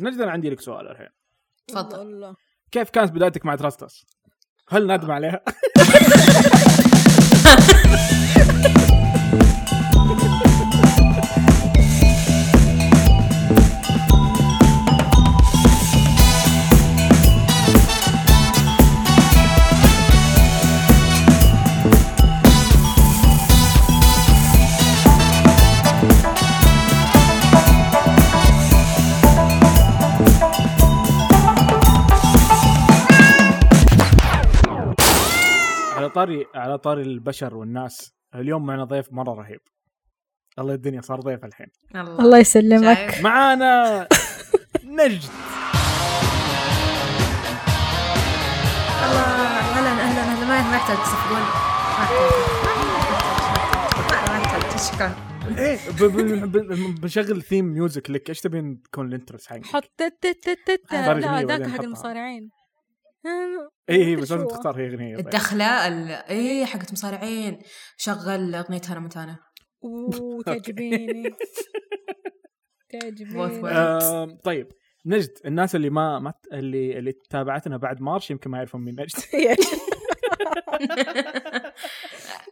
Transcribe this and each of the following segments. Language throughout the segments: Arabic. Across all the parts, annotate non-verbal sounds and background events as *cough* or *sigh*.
نجد أنا عندي لك سؤال الحين تفضل الله كيف كانت بدايتك مع تراستس؟ هل نادم عليها؟ *laughs* طاري على طاري البشر والناس. اليوم معنا ضيف مرة رهيب. الله الدنيا صار ضيف الحين. الله. يسلمك. شايف؟ معانا *laughs* نجد. الله أهلا أهلا أهلا. ما يحتاج تصفقون ما يحتاج. ما- ما يحتاج. شكرا. إيه ب- ب- ب- بنشغل theme music لك إيش تبين تكون ال entrance حقك؟ حط لا ذاك حق. المصارعين. اي اي بس لازم. تختار هي أغنية طيب. الدخلة ال... إيه حقت مصارعين. شغل اغنيه هانا متانا أوه *laughs* تعجبيني. *laughs* تعجبيني. طيب نجد الناس اللي ما, ما اللي اللي تابعتنا بعد مارش يمكن ما يعرفون مين نجد. *laughs*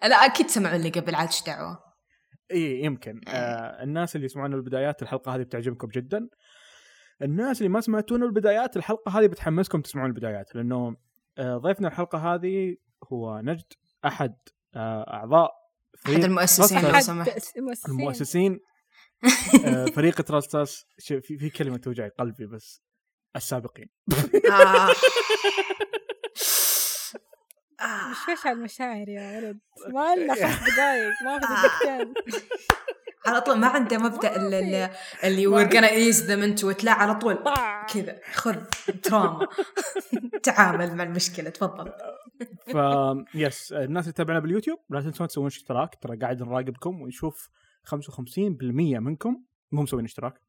لا أكيد سمعوا اللي قبل عاد إيش دعوة؟ اي يمكن. آه الناس اللي يسمعون البدايات الحلقة هذه بتعجبكم جدا. الناس اللي ما سمعتون البدايات الحلقة هذه بتحمسكم تسمعون البدايات لأنه آه ضيفنا الحلقة هذه هو نجد أحد آه أعضاء أحد فريق المؤسسين لو أحد سمحت. مؤسسين المؤسسين. *laughs* آه فريق تراستاس في, في كلمة توجع قلبي بس السابقين. *laughs* مش على المشاعر يا ولد. ما لنا خمس دقايق ما في دقيقتين *laughs* على طول ما عنده مبدأ ال- ال- اللي gonna ease them into it. لا على طول. كذا. خذ تراما تعامل مع المشكلة. تفضل. ف يس الناس اللي تتابعنا باليوتيوب لا تنسون تسوون اشتراك. ترى قاعد نراقبكم ونشوف 55% منكم مو مسوين اشتراك.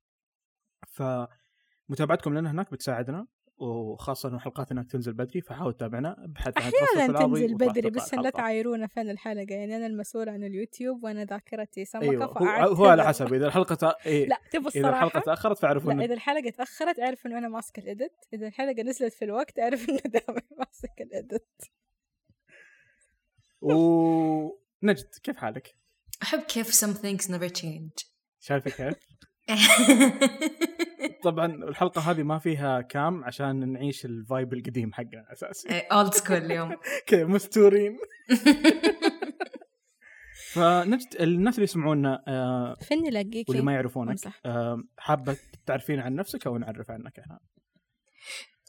فمتابعتكم لنا هناك بتساعدنا. وخاصة إنه حلقات هناك تنزل بدري فحاول تتابعنا ابحث عن أحيانا تنزل بدري بس لا الحلقة. تعايرونا فين الحلقة يعني أنا المسؤول عن اليوتيوب وأنا ذاكرتي سمكة أيوه هو. هو على حسب إذا الحلقة تا... *laughs* إيه لا تبغى إذا الحلقة الصراحة تأخرت فاعرفوا انه إذا الحلقة تأخرت اعرف إنه أنا ماسكه ال edit إذا الحلقة نزلت في الوقت اعرف إنه *laughs* دائما ماسك ال edit ونجد كيف حالك؟ أحب كيف some things never change شايفه كيف؟ *laughs* طبعا الحلقة هذه ما فيها cam عشان نعيش ال vibe القديم حقنا اساسي old school اليوم. *laughs* كذا مستورين. *laughs* فنجد الناس اللي يسمعونا آه فين الاقيك واللي ما يعرفونك آه حابة تعرفين عن نفسك أو نعرف عنك إحنا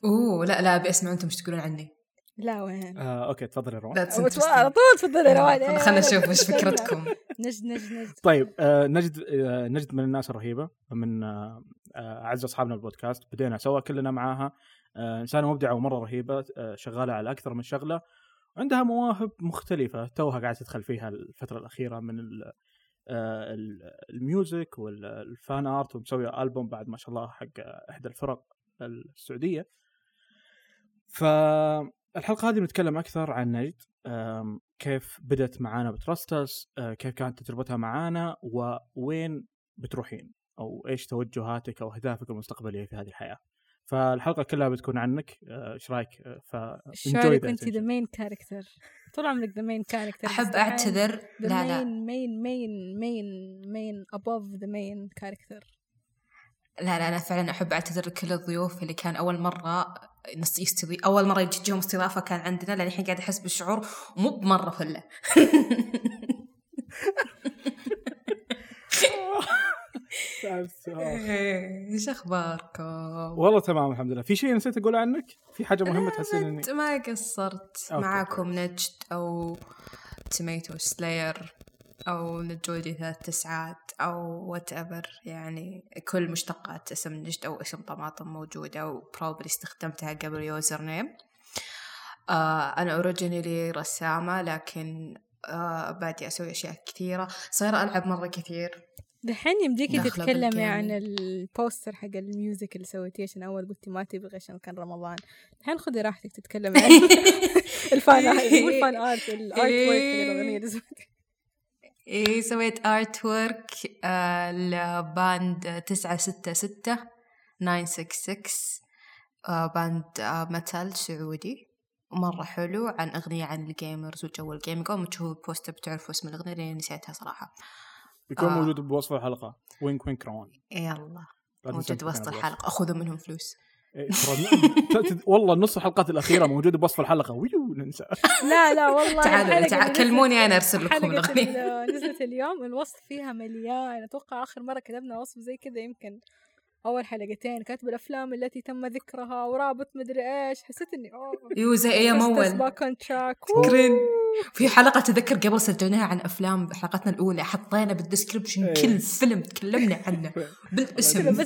أوه لا لا ابي اسمع أنتم إيش تقولون عني. لا وين؟ آه okay تفضلي روان. على طول تفضل يا روان. إيه، خلنا نشوف بستنى. *laughs* فكرتكم. نجد نجد نجد. طيب آه نجد آه نجد من الناس الرهيبة من آه آه، أعز أصحابنا البودكاست بدينا سوا كلنا معاها. آه إنسانة مبدعة ومرة رهيبة آه شغالة على أكثر من شغلة. وعندها مواهب مختلفة توها قاعدة تدخل فيها الفترة الأخيرة من ال- آه، ال- ال music وال fan art ومسوية ألبوم بعد ما شاء الله حق إحدى الفرق السعودية. فالحلقه هذه بنتكلم أكثر عن نجد كيف بدت معانا بترستس آه، كيف كانت تجربتها معانا ووين بتروحين أو إيش توجهاتك أو أهدافك المستقبلية في هذه الحياة. فالحلقة كلها بتكون عنك آه، إيش رأيك؟ آه، ف شو enjoy رايك that انت ذا. مين كاركتر طول عمرك ذا مين كاركتر أحب أعتذر. لا لا. مين مين مين مين above ذا مين كاركتر لا لا أنا فعلا أحب أعتذر لكل الضيوف اللي كان أول مرة نص يستضي أول مرة يجيهم استضافة كان عندنا لأن الحين قاعد أحس بالشعور ومو بمرة فلة. *laughs* إيش أخباركم؟ والله تمام الحمد لله. في شيء نسيت أقول عنك؟ في حاجة مهمة تحسين اني ما قصرت. معاكم نجد أو Tomato Slayer أو نجودي ثلاث تسعات أو whatever يعني كل مشتقات اسم نجد أو اسم طماطم موجوده و probably استخدمتها قبل username آه أنا originally رسامة لكن آه بادي أسوي أشياء كثيرة صايرة ألعب مرة كثير دحين يمديك داخلة تتكلمي عن. ال poster حق ال music اللي سويتيه عشان أول قلتي ما تبغي عشان كان رمضان الحين خذي راحتك تتكلمي عن ال fan مو ال fan art ال art حق الأغنية اللي سويتيها. إيه سويت artwork آه ل band تسعة ستة ستة 966 آه، band آه، metal سعودي. ومرة حلو عن أغنية عن ال gamers وجو ال gaming أول ما تشوفوا ال poster بتعرفوا اسم الأغنية لأني نسيتها صراحة. بيكون آه. موجود بوصف الحلقة. وينك وينك روان يلا. لا موجود تكتبها الحلقة. أخذوا منهم فلوس. والله نص الحلقات الأخيرة موجودة بوصف الحلقة. ويو ننسى. *laughs* لا لا والله تعالوا اللي كلموني أنا أرسل نزلت- لكم اللي نزلت اليوم الوصف فيها مليان. أتوقع آخر مرة كتبنا وصف زي كذا يمكن أول حلقتين. كاتبه الأفلام التي تم ذكرها ورابط مدري إيش. حسيت إني أوه. يو زي اون تراك تذكرين في حلقة تذكر قبل سجلناها عن أفلام حلقتنا الأولى حطينا بال description إيه. كل فيلم تكلمنا عنه *laughs* بالاسم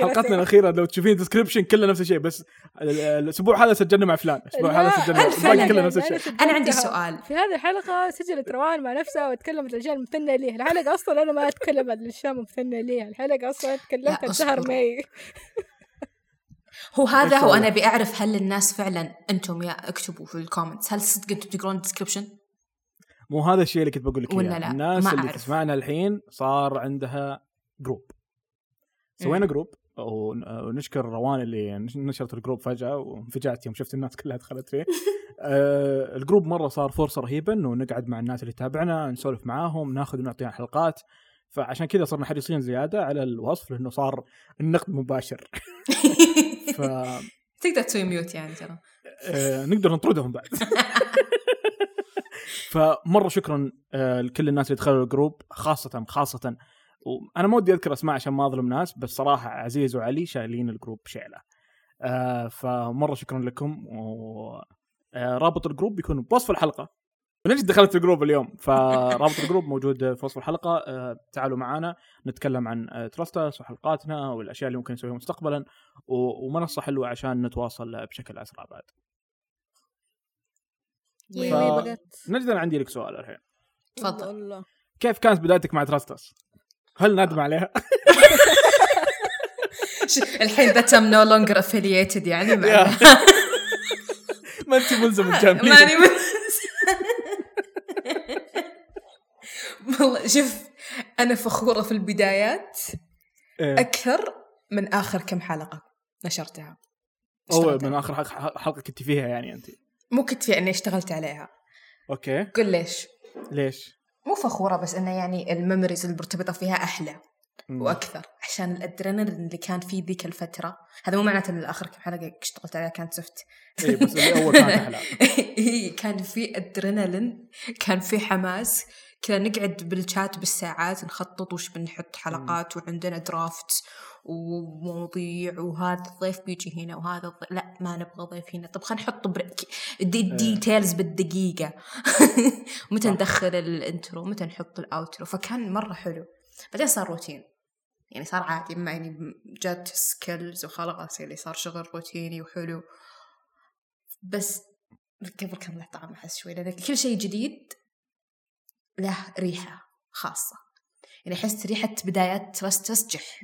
حلقتنا الأخيرة لو تشوفين description كله نفس الشيء بس ال- ال- الأسبوع هذا سجلنا مع فلان الأسبوع هذا سجلنا. كله نفس الشيء أنا عندي سؤال في هذه الحلقة سجلت روان مع نفسها وتكلمت الأشياء المثنى ليها الحلقة أصلا أنا ما أتكلم عن الأشياء المثنى ليها الحلقة أصلا تكلمت عن شهر. my هو هذا هو؟ أنا أبي أعرف هل الناس فعلا أنتم يا اكتبوا في الكومنتس هل صدق أنتم تقرون ال description؟ مو هذا الشيء اللي كنت بقول لك ولا. لا؟ الناس ما اللي أعرف. تسمعنا الحين صار عندها جروب سوينا جروب ونشكر روان اللي نش- نشرت الجروب فجأة وانفجعت يوم شفت الناس كلها دخلت فيه *laughs* آه الجروب مرة صار فرصة رهيبه انه نقعد مع الناس اللي تتابعنا نسولف معاهم ناخذ ونعطي حلقات فعشان كذا صرنا حريصين زيادة على الوصف لأنه صار النقد مباشر. *laughs* ف تقدر تسوي mute يعني ترى. آه، نقدر نطردهم بعد. *laughs* فمرة شكرا آه، لكل الناس اللي دخلوا الجروب خاصة خاصة. وأنا ما ودي أذكر أسماء عشان ما أظلم ناس بس صراحة عزيز وعلي شايلين الجروب شيله آه، فمرة شكرا لكم ورابط الجروب بيكون بوصف الحلقة. ليش دخلت الجروب اليوم. فرابط الجروب موجود في وصف الحلقة. آه، تعالوا معنا نتكلم عن آه، تراستس وحلقاتنا والأشياء اللي ممكن نسويها مستقبلا. و- ومنصة حلوة عشان نتواصل بشكل أسرع بعد. ف- نجد أنا عندي لك سؤال الحين. تفضل. الله. كيف كانت بدايتك مع تراستس؟ هل نادم عليها؟ *laughs* الحين that I'm no longer affiliated يعني. *laughs* ما أنت ملزم *laughs* الجامعين ماني من- والله شوف أنا فخورة في البدايات. إيه. أكثر من آخر كم حلقة نشرتها. اشتغلت من حلقه حلقة كنت فيها يعني أنت. مو كنت في إني اشتغلت عليها. أوكي. قل ليش؟ ليش؟ مو فخورة بس إنه يعني ال memories المرتبطة فيها أحلى مم. وأكثر عشان الأدرينالين اللي كان فيه ذيك الفترة. هذا مو معناته ان اخر كم حلقة اشتغلت عليها كانت زفت اي بس اللي أول كانت أحلى هي كان في أدرينالين كان في حماس كذا نقعد بالشات بالساعات نخطط وش بنحط حلقات وعندنا draft ومواضيع وهذا الضيف بيجي هنا وهذا الضيف لا ما نبغى ضيف هنا. طب خلينا نحط break. The details بالدقيقة. *laughs* متى. ندخل ال intro متى نحط ال outro فكان مرة حلو. بعدين صار روتين. يعني صار عادي ما يعني جات skills وخلاص يعني صار شغل روتيني وحلو. بس قبل كان له طعم أحس شوي لأن كل شيء جديد له ريحة خاصة. يعني أحس ريحة بدايات ترستس جح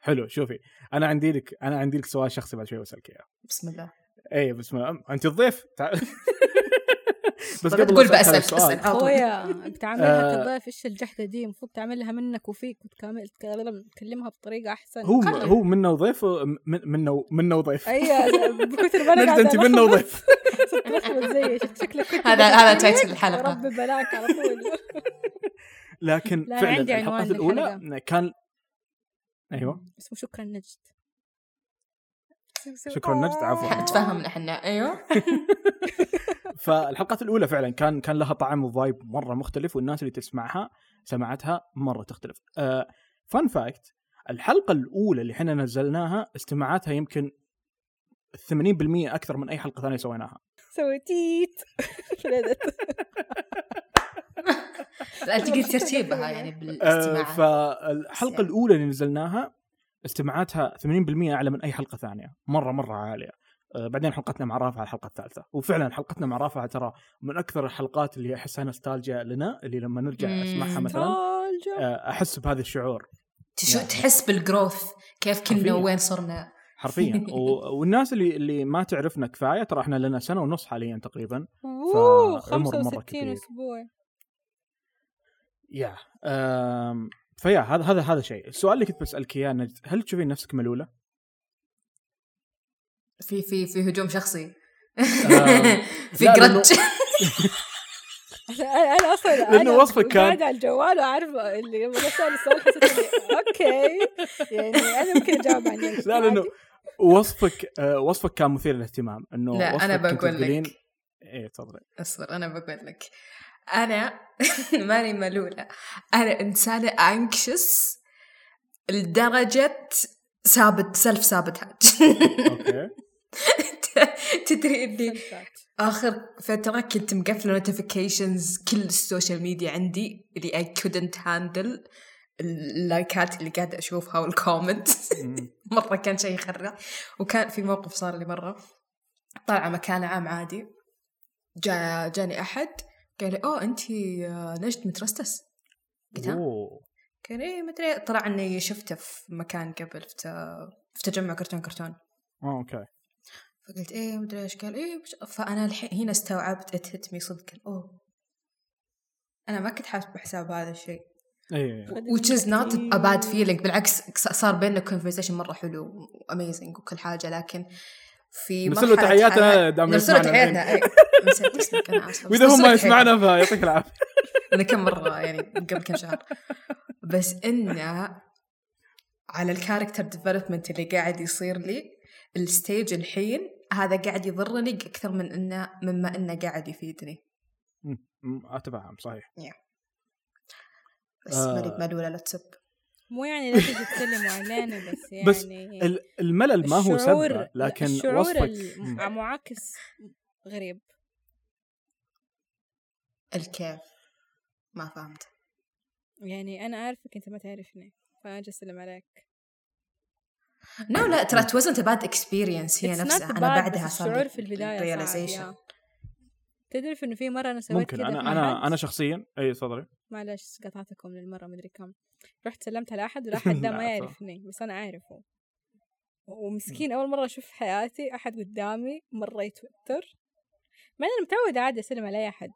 حلو شوفي أنا عندي لك أنا عندي لك سؤال شخصي بعد شوي بسالك إياه. بسم الله. اي بسم الله أنت الضيف؟ *laughs* تع... بس قبل تقول ما أسألك بسال السؤال، اسال على طول. خويا بتعاملها *laughs* آه. كضيف إيش الجحدة دي؟ المفروض تعملها منك وفيك وتكامل تكلمها بطريقة أحسن. هو. هو منه وضيف من- منه منه وضيف أيوه *laughs* بكثر ما أنا أنت منه ألخبط. وضيف صرت زي شكلك هذا- هذا title لي، الحلقة. ربي بلاك على طول *laughs* لكن لا، فعلا عندي الحلقات الأولى كان أيوه اسمه شكرا نجد شكراً نجد، عفواً. تفهمنا إحنا أيوه *laughs* فالحلقات الأولى فعلا كان كان لها طعم و vibe مرة مختلف والناس اللي تسمعها سمعتها مرة تختلف. آه fun fact الحلقة الأولى اللي إحنا نزلناها استماعاتها يمكن 80% أكثر من أي حلقة ثانية سويناها. سويتيت فلدت *laughs* *laughs* لا تقدر ترتيبها يعني آه بالاستماع فالحلقة يعني. الأولى اللي نزلناها استماعاتها 80% أعلى من أي حلقة ثانية، مرة مرة عالية. آه بعدين حلقتنا مع رافع الحلقة الثالثة وفعلا حلقتنا مع رافع ترى من أكثر الحلقات اللي أحسها نوستالجيا لنا اللي لما نرجع. أسمعها مثلا آه، أحس بهذا الشعور شو يعني. تحس بالجروث كيف كنا. وين صرنا حرفيا. *laughs* و... والناس اللي اللي ما تعرفنا كفاية ترى إحنا لنا سنة ونص حاليا تقريبا. أوه فعمر مرة 65 كبير. أسبوع. يا أم... فيا هذا هذا هذا شيء. السؤال اللي كنت بسألك إياه نجد هل تشوفين نفسك ملولة؟ في في في هجوم شخصي. *laughs* في جرج *laughs* أنا أصلا أنا وصفك كان- قاعدة على الجوال وعارفه اللي لما اسال السؤال حسيت إني أوكي يعني أنا ممكن أجاوب عن لا لأنه. وصفك آه، وصفك كان مثير للاهتمام إنه لا، كنت بقول لك. إيه تفضلي. أصبر أنا بقول لك. أنا *laughs* ماني ملولة. أنا إنسانة انكشس لدرجة that self sabotage أوكي. *laughs* تدري إني. آخر فترة كنت مقفلة notifications كل ال social media عندي اللي I couldn't handle اللايكات اللي قاعدة أشوفها وال comment. *laughs* مرة كان شيء يخرع وكان في موقف صار لي مرة. طالعة مكان عام عادي. جا جاني أحد. قال لي أوه أنتي آه، نجد تراستس. قلت ها. أوه. قال إيه مدري طلع إني شفته في مكان قبل في, تجمع كرتون كرتون. أوكي. فقلت إيه مدري إيش. قال إيه فأنا الحين هنا استوعبت it hit me صدق. أوه. أنا ما كنت حاسب بحساب هذا الشيء. إيه. Which is not a bad feeling. بالعكس صار بيننا conversation مرة حلو و amazing وكل حاجة لكن في نرسل له تحياتنا دام نرسل له تحياتنا اسفة بس وإذا هو نرسل ما يسمعنا فيعطيك العافية. *laughs* أنا كم مرة يعني قبل كم شهر. بس انه على ال character development اللي قاعد يصير لي ال stage الحين هذا قاعد يضرني أكثر من إنه مما إنه قاعد يفيدني. أتفهم صحيح. بس آه. ماني ملولة لا تسب مو يعني لازم تتكلموا علينا بس يعني بس ال- الملل ما هو سبه لكن الشعور وصفك. المعاكس غريب الكيف ما فهمت يعني أنا عارفك أنت ما تعرفني فانا أجي أسلم عليك نو لا ترى it wasn't a bad experience هي It's نفسها أنا بعدها صار الشعور في realization. يا. تدري في إنه في مرة أنا سويت ممكن أنا أنا؟ أنا شخصيا أي تفضلي معلش قطعتكم للمرة مدري كم. رحت سلمت على *laughs* أحد والأحد ده ما. يعرفني بس أنا أعرفه. ومسكين أول مرة أشوف حياتي أحد قدامي مرة يتوتر. مع إني متعودة عادي أسلم على أي أحد.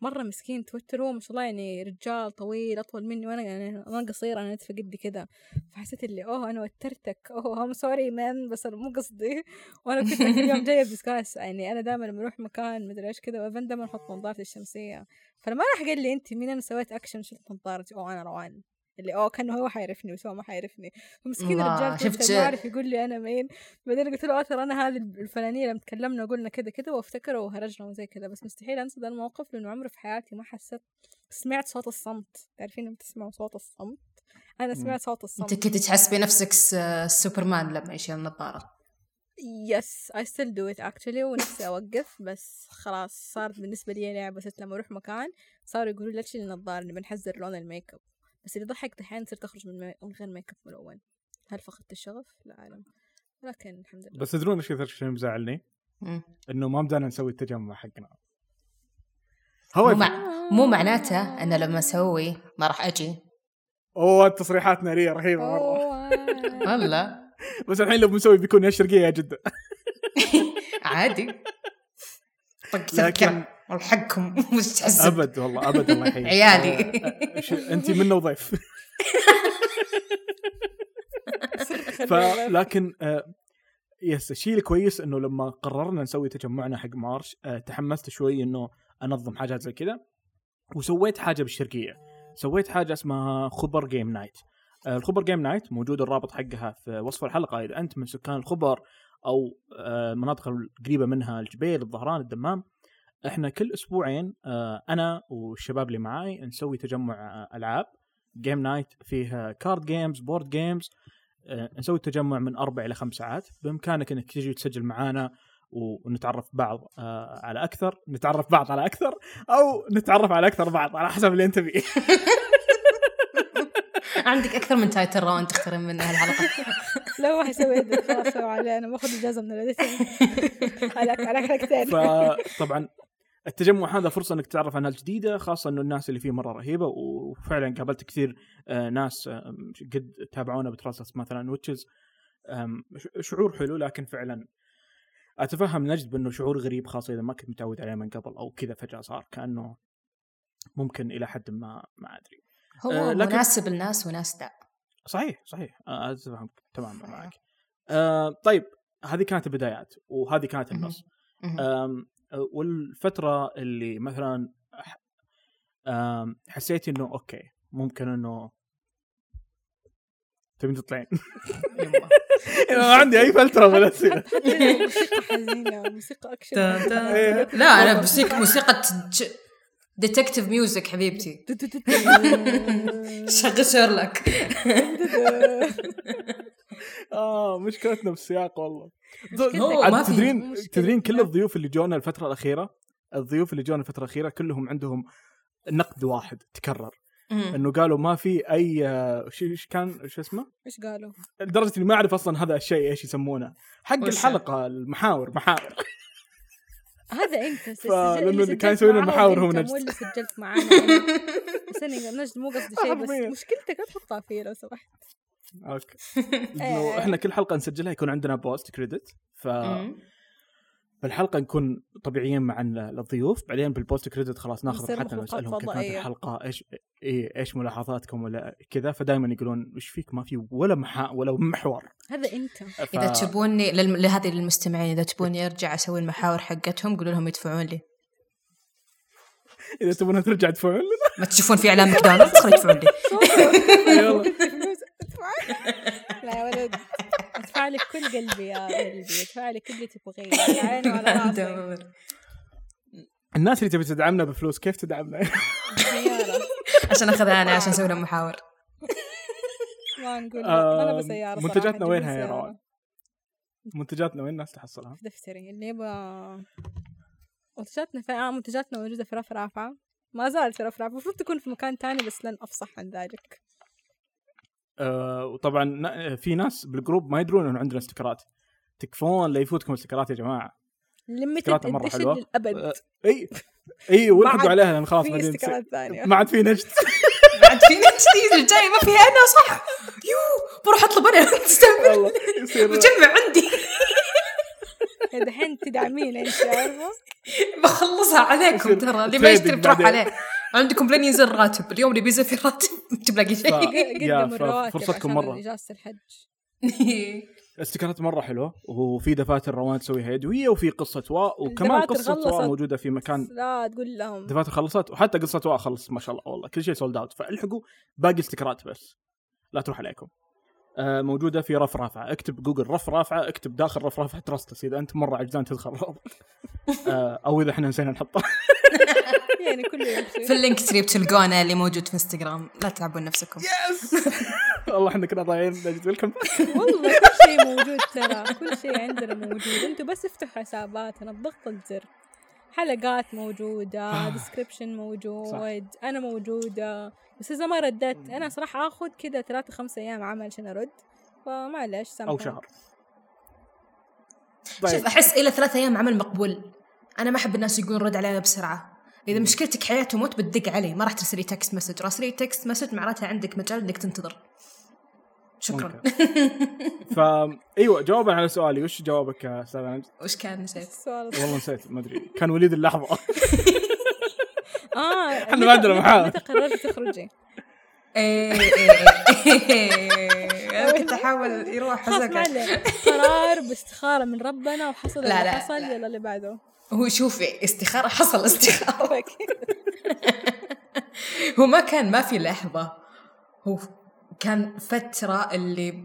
مرة مسكين توتر هو ما شاء الله يعني رجال طويل أطول مني وأنا يعني أنا قصيرة أنا نتفة قدي كذا. فحسيت اللي أوه أنا وترتك. أوه I'm sorry man بس أنا مو قصدي. وأنا كنت اليوم جاية ب disguise يعني أنا دائما لما أروح مكان مدري إيش كذا و even دائما أحط نظارتي الشمسية. فلما راح قال لي أنت مين أنا سويت اكشن شلت نظارتي أوه أنا روان. اللي اوه كانه هو حيعرفني بس هو ما حيعرفني. فمسكين الرجال شفت. ما عارف يقول لي أنا مين. بعدين قلت له آه ترى أنا هذه الفلانية لما تكلمنا وقلنا كذا كذا وافتكره وهرجنا وزي كذا. بس مستحيل أنسى ذا الموقف لأنه عمري في حياتي ما حسيت سمعت صوت الصمت. تعرفين لما تسمعوا صوت الصمت؟ أنا سمعت صوت الصمت. أنت كنت تحسبي نفسك سوبرمان لما يشيل النظارة. yes I still do it actually ونفسي أوقف. بس خلاص صارت بالنسبة لي لعبة صرت لما أروح مكان صاروا يقولوا لا تشيل النظارة نبي نحذر لون ال make up بس اللي ضحك دحين صرت أخرج من. من غير make up ملون هل فقدت الشغف؟ لا أعلم. لكن الحمد لله. بس تدرون إيش كثر شيء مزعلني؟ إنه ما بدانا نسوي التجمع حقنا. مو, هو مع... مو معناته أنا لما أسوي ما راح أجي. أوه التصريحات ناريه رهيبة مرة. *laughs* والله. بس الحين لو بنسوي بيكون يا الشرقيه يا جده عادي. طق لكن- والحقكم *laughs* مش تحسب أبد والله أبد الله يحييك عيالي. آه، ش- انت منا وضيف *laughs* فلكن آه، yes الشيء الكويس إنه لما قررنا نسوي تجمعنا حق مارش آه، تحمست شوي إنه أنظم حاجات زي كذا وسويت حاجة بالشرقية. سويت حاجة اسمها خبر game night آه، الخبر game night موجود الرابط حقها في وصف الحلقة. إذا أنت من سكان الخبر أو آه، المناطق القريبه منها الجبيل الظهران الدمام إحنا كل أسبوعين آه، أنا والشباب اللي معاي نسوي تجمع آه، ألعاب. game night فيه card games board games نسوي تجمع من أربع إلى خمس ساعات. بإمكانك إنك تجي تسجل معانا و- ونتعرف بعض آه، على أكثر. نتعرف بعض على أكثر أو نتعرف على أكثر بعض على حسب اللي أنت فيه. *laughs* عندك أكثر من title round تختارين منها الحلقة. *laughs* لو ما حيسوي خلاص علي أنا باخذ اجازه من ال editing *laughs* على على حلقتين فطبعا التجمع هذا فرصة إنك تتعرف على ناس جديدة خاصة إنه الناس اللي فيه مرة رهيبة وفعلا قابلت كثير آه، ناس قد تابعونا بتراسس مثلا وتشز شعور حلو لكن فعلا أتفهم نجد بإنه شعور غريب خاصة إذا ما كنت متعود عليه من قبل أو كذا فجأة صار كأنه ممكن إلى حد ما ما أدري. هو آه، لكن- مناسب الناس وناس لا. صحيح صحيح. آه، أتفهم تماما معك. آه طيب هذه كانت البدايات وهذه كانت النص. والفترة اللي مثلا حسيت إنه أوكي ممكن إنه تبين تطلعين. *laughs* ما عندي أي فلترة من الاسئله حط لنا موسيقى تا- إيه. لا أنا موسيقى موسيقى detective music حبيبتي. *laughs* شغل شيرلوك *laughs* آه مشكلتنا بالسياق والله هو تدرين مشكلة. تدرين كل الضيوف اللي جونا الفترة الأخيرة الضيوف اللي جونا الفترة الأخيرة كلهم عندهم نقد واحد تكرر. إنه قالوا ما في أي آه، إيش كان شو اسمه إيش قالوا؟ لدرجة إني ما أعرف أصلا هذا الشيء إيش يسمونه حق؟ الحلقة المحاور محاور هذا أنت *laughs* سجلت كان يسوي لنا المحاور هو أنت، نجد. مو اللي سجلت معانا أنا. بس أنا نجد مو قصدي شيء بس. مشكلتك لا تحطها فيه لو سمحت okay. إيه. *laughs* إنه إحنا كل حلقة نسجلها يكون عندنا post credit ف. بالحلقة نكون طبيعيين مع ال- الضيوف بعدين بال post credit خلاص ناخذ مخلوقات نسألهم كيف كانت. الحلقة إيش إيه إيش ملاحظاتكم ولا كذا فدائما يقولون إيش فيك؟ ما في ولا محا ولا محور. هذا أنت. ف... إذا تبوني لل- لهذه للمستمعين إذا تبوني أرجع أسوي المحاور حقتهم قولوا لهم يدفعون لي. إذا تبون ترجع تدفعون لنا؟ ما تشوفون في إعلان ماكدونالدز؟ خلوا يدفعون لي. *laughs* *laughs* ادفع *laughs* لا يا ولد. ادفع لك كل قلبي يا قلبي. ادفع لك كل اللي تبغيه عيني وعلى راسي الناس اللي تبي تدعمنا بفلوس كيف تدعمنا؟ *laughs* عشان أخذها أنا عشان أسوي لهم محاور. *laughs* ما نقول لا، أنا آم، بسيارة منتجاتنا وينها يا. روان؟ منتجاتنا وين الناس تحصلها؟ في دفتري. اللي يبغى منتجاتنا في آه منتجاتنا موجودة في رف رافعة ما زالت في رف رافعة المفروض تكون في مكان تاني بس لن أفصح عن ذلك. آه وطبعا ن- في ناس بال group ما يدرون إنه عندنا stickerات. تكفون لا يفوتكم stickerات يا جماعة. limited edition حلوة. للأبد. آه، إي إي *laughs* والحقوا عليها لأن خلاص في بعدين stickerات ثانية. ما عاد في نجد. *laughs* بعد في نفسي الجاي ما فيها أنا صح؟ you بروح أطلب أنا. *laughs* يصير. بجمع عندي. دحين تدعمين انت عارفة بخلصها عليكم ترى اللي ما يشتري بتروح. عليه؟ عندكم لين ينزل راتب. اليوم اللي بينزل فيه راتب. *laughs* ما تلاقي شيء. *laughs* يا فرصتكم مرة. إجازة الحج. *laughs* stickerات مرة حلوة. وفي دفاتر روان تسويها يدويه وفي قصة واء وكمان قصة واء. موجودة في مكان. لا تقول لهم. دفاتر خلصت. وحتى قصة واء خلصت ما شاء الله. والله كل شيء sold out فالحقوا باقي stickerات بس. لا تروح عليكم. آه، موجودة في رف رافعة. اكتب جوجل رف رافعة اكتب داخل رف رافعة ترستس إذا أنت مرة عجزان تدخل آه، أو إذا إحنا نسينا نحطه يعني كله يمشي في ال Linktree بتلقونه اللي موجود في انستغرام. لا تلعبون نفسكم. yes *laughs* والله إحنا كنا ضايعين نجد ويلكم والله كل شيء موجود ترى. كل شيء عندنا موجود. أنتوا بس افتحوا حساباتنا. بضغط الزر. حلقات موجودة description موجود أنا موجودة. بس إذا ما ردت أنا صراحة آخذ كذا ثلاثة خمسة أيام عمل عشان أرد. فمعلش أو سامحوني شهر. شوف طيب. أحس إلى ثلاثة أيام عمل مقبول. أنا ما أحب الناس يقولون رد علينا بسرعة. إذا مشكلتك حياة وموت بتدق علي ما راح ترسلي text message راسلي text message معناتها عندك مجال إنك تنتظر. شكرا. فا إيوه جوابا على سؤالي. وش جوابك يا أستاذ نجد؟ وش كان نسيت؟ السؤال؟ والله نسيت ما أدري. كان وليد اللحظة. *laughs* إحنا متى- ما عندنا محاور. متى قررتي تخرجي؟ إيه، إيه. أنا *laughs* كنت أحاول يروح عليه قرار باستخارة من ربنا وحصل لا، اللي لا، حصل لا. يلا اللي بعده. هو شوفي استخارة حصل استخارة. هو ما كان ما في لحظة. هو كان فترة اللي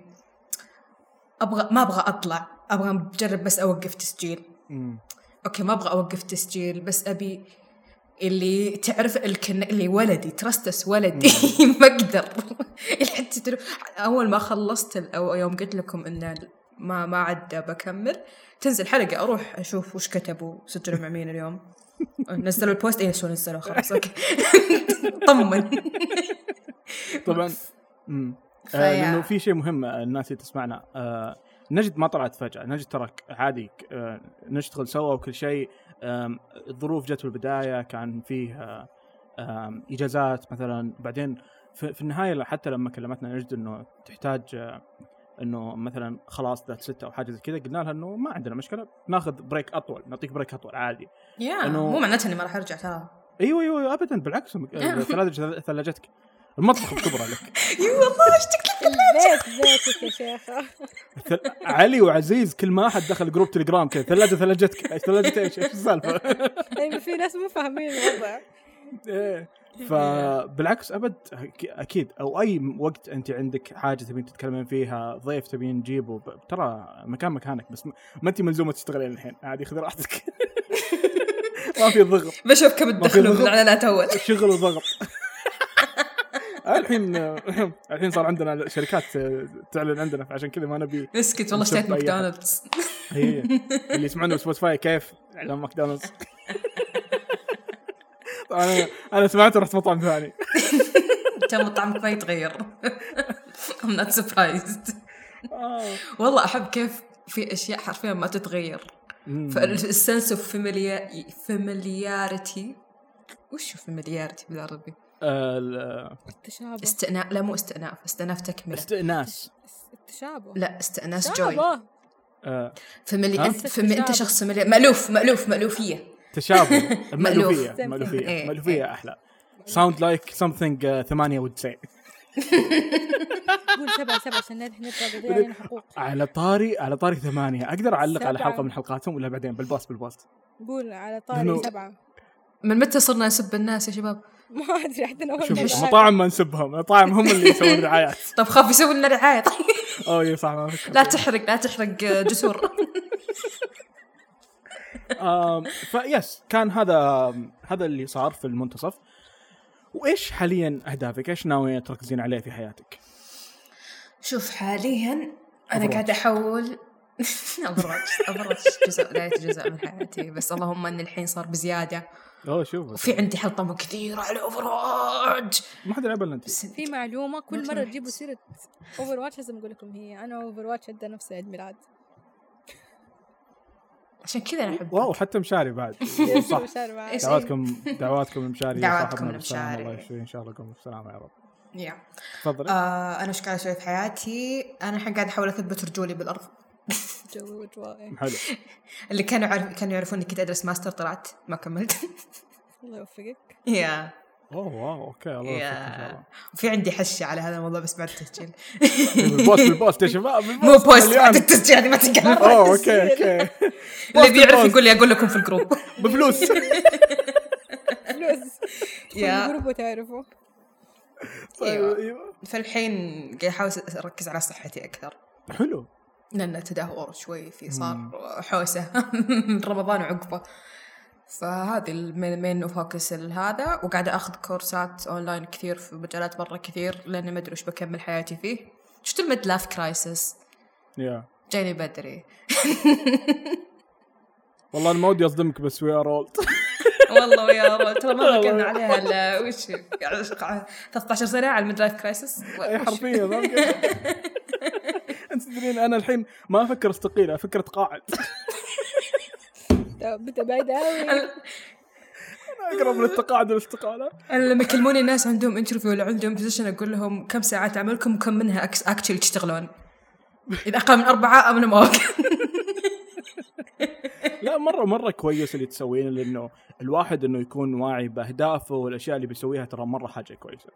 أبغى ما أبغى أطلع. أبغى بجرب بس أوقف تسجيل. مم. أوكي ما أبغى أوقف تسجيل بس أبي اللي تعرف الكن اللي ولدي ترستس ولدي. *laughs* ما *laughs* حتى ترو... أول ما خلصت أو يوم قلت لكم إن ما ما عاد بكمل. تنزل حلقة أروح أشوف وش كتبوا سجلوا مع مين اليوم. نزلوا البوست؟ اي شو نزلوا؟ خلاص أوكي. *laughs* طمن. طبعا. امم آه لأنه في شيء مهم آه، الناس اللي تسمعنا. آه نجد ما طلعت فجأة. نجد ترى عادي آه نشتغل سوا وكل شيء. الظروف جت في البدايه كان فيه إجازات مثلا. بعدين في, النهاية حتى لما كلمتنا نجد إنه تحتاج إنه مثلا خلاص that's it أو حاجة زي كذا قلنا لها إنه ما عندنا مشكلة ناخذ break أطول نعطيك break أطول عادي. yeah إنه- مو معناته إني ما راح أرجع ترى. أيوه أيوه ابدا بالعكس. *laughs* ثلاجة ثلاجتك. المطبخ بكبره لك. *laughs* اي والله اشتكي البيت بيتك يا شيخة ثل- علي وعزيز كل ما أحد دخل جروب تليجرام كذا ثلاجة ثلاجتك. ثلاجه إيش؟ إيش السالفة؟ *laughs* يعني في ناس مو فاهمين الوضع. إيه. فبالعكس أبد أك- أكيد أو أي وقت أنت عندك حاجة تبين تتكلمين فيها ضيف تبين تجيبه ب- ترى مكان مكانك بس ما أنت ملزومة تشتغلين الحين عادي خذي راحتك. *laughs* ما في ضغط. بشوف كم ما في تدخلوا ضغط. بالاعلانات اول *laughs* شغل وضغط. *laughs* الحين الحين صار عندنا شركات تعلن عندنا فعشان كذا ما نبي اسكت والله أحد. ماكدونالدز. هي اللي يسمعونه ب Spotify كيف؟ إعلان ماكدونالدز. أنا أنا سمعت ورحت مطعم ثاني. كان طعمك ما يتغير. *laughs* I'm not surprised. آه. والله أحب كيف في أشياء حرفيا ما تتغير. فال sense of familiarity وش فاميلياريتي بالعربي؟ ال- التشابه استئناف لا مو استئناف استئناف تكملة. استئناس. التشابه لا استئناس جوي. آه، فاميلي؟ انت فامي... انت. شخص فاميلي مألوف مألوف مألوفية. تشابه *laughs* مألوفية مألوف. مألوفية إيه، مألوفية إيه. أحلى. ساوند لايك something ثمانية وتسعين قول سبعة سبعة عشان نرجع علينا حقوق. على طاري على طاري ثمانية. أقدر أعلق على. حلقة من حلقاتهم ولا بعدين؟ بالبوست بالبوست قول على طاري سبعة. من متى صرنا نسب الناس يا شباب؟ ما أدري عندنا اول شوف المطاعم ما نسبهم. المطاعم هم اللي يسوون رعايات. طب خاف يسوي لنا رعاية. طيب *laughs* أوه يا صح. لا تحرق لا تحرق جسور. *laughs* فيس كان هذا هذا اللي صار في المنتصف. وإيش حاليا أهدافك؟ إيش ناوية تركزين عليه في حياتك؟ شوف حاليا أنا. قاعدة أحول. *laughs* Overwatch Overwatch جزء لا جزء من حياتي. بس اللهم ان الحين صار بزيادة. oh شوف. وفي عندي حلطمة كثيرة على Overwatch ما حد يلعب إلا أنت. في معلومة كل نحس. تجيبوا سيرة Overwatch لازم أقول لكم هي أنا Overwatch عندها نفس عيد ميلاد. عشان كذا أنا احب wow حتى مشاري بعد. *laughs* صح؟ *laughs* دعواتكم دعواتكم لمشاري دعواتكم لمشاري. الله يشفيه إن شاء الله يقوم بالسلامه يا رب. yeah. تفضلي. آه أنا إيش قاعدة أسوي في حياتي؟ أنا الحين قاعدة أحاول أثبت رجولي بالأرض. *laughs* جو حلو. اللي كانوا يعرف كانوا يعرفون إني كنت أدرس ماستر طلعت ما كملت. الله يوفقك. yeah. oh wow okay الله yeah وفي عندي حشة على هذا الموضوع بس بعد التسجيل. بال post بال post يا شباب *laughs* مو post. بعد التسجيل هذه ما تنقال oh okay *laughs* okay. *laughs* اللي بيعرف post. يقول لي أقول لكم في الجروب. بفلوس. فلوس yeah. ال group وتعرفوا. طيب أيوة. أيوة. فالحين قاعد أحاول أركز على صحتي أكثر. حلو. لأن تدهور شوي في صار حوسة من رمضان وعقبة. فهذه ال main main focus هذا وقاعدة أخذ كورسات أونلاين كثير في مجالات برا كثير لأني ما أدري وش بكمل حياتي فيه. شفت ال midlife crisis يا جاني بدري. *laughs* والله أنا ما ودي أصدمك بس we are old والله we are old ترى ما *laughs* كان عليها إلا وش؟ 13 سنة على ال midlife crisis اي حرفيا. *laughs* أنت تدرين أنا الحين ما أفكر أستقيل أفكر أتقاعد. بدا بعيد قوي أقرب للتقاعد والاستقاله أنا لما يكلموني الناس عندهم interview ولا عندهم position أقول لهم كم ساعات عملكم وكم منها actually تشتغلون. إذا أقل من أربعة ما أوقف. *laughs* لا مره مرة كويس اللي تسوينه لأنه الواحد إنه يكون واعي بأهدافه والأشياء اللي بيسويها ترى مرة حاجة كويسة.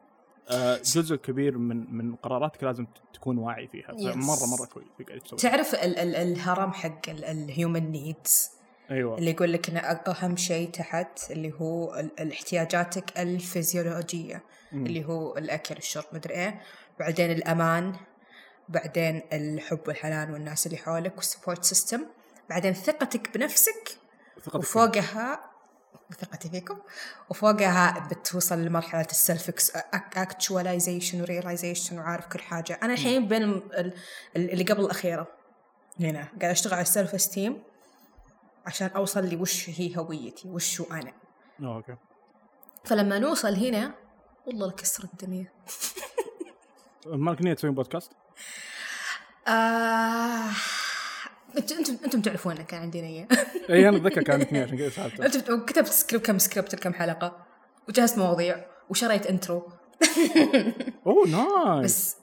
آه، جزء كبير من من قراراتك لازم تكون واعي فيها. مره مرة كويس. اللي قاعد تسويه تعرف ال- ال- الهرم حق الهيومن نيدز أيوه. اللي يقول لك إن أهم شيء تحت اللي هو ال- الاحتياجاتك الفيزيولوجية مم. اللي هو الأكل الشرب مدري إيه. بعدين الأمان بعدين الحب والحنان والناس اللي حولك وال support system بعدين ثقتك بنفسك ثقتك وفوقها ثقتي فيكم وفوقها بتوصل لمرحلة ال self actualization و realization وعارف كل حاجة. أنا الحين بين ال- ال- اللي قبل الأخيرة هنا قاعد أشتغل على ال self esteem عشان أوصل لي وش هي هويتي وش أنا. oh, okay. فلما نوصل هنا والله لكسر الدنيا. *laughs* مالك نية تسوين بودكاست؟ آه... أنتم أنتم تعرفون كان عندي نية اي أنا أتذكر كانت نية عشان كذا سألته. أنتم كتبت سكريبت كم سكريبت كم حلقة وجهزت مواضيع وشريت intro *laughs* oh nice بس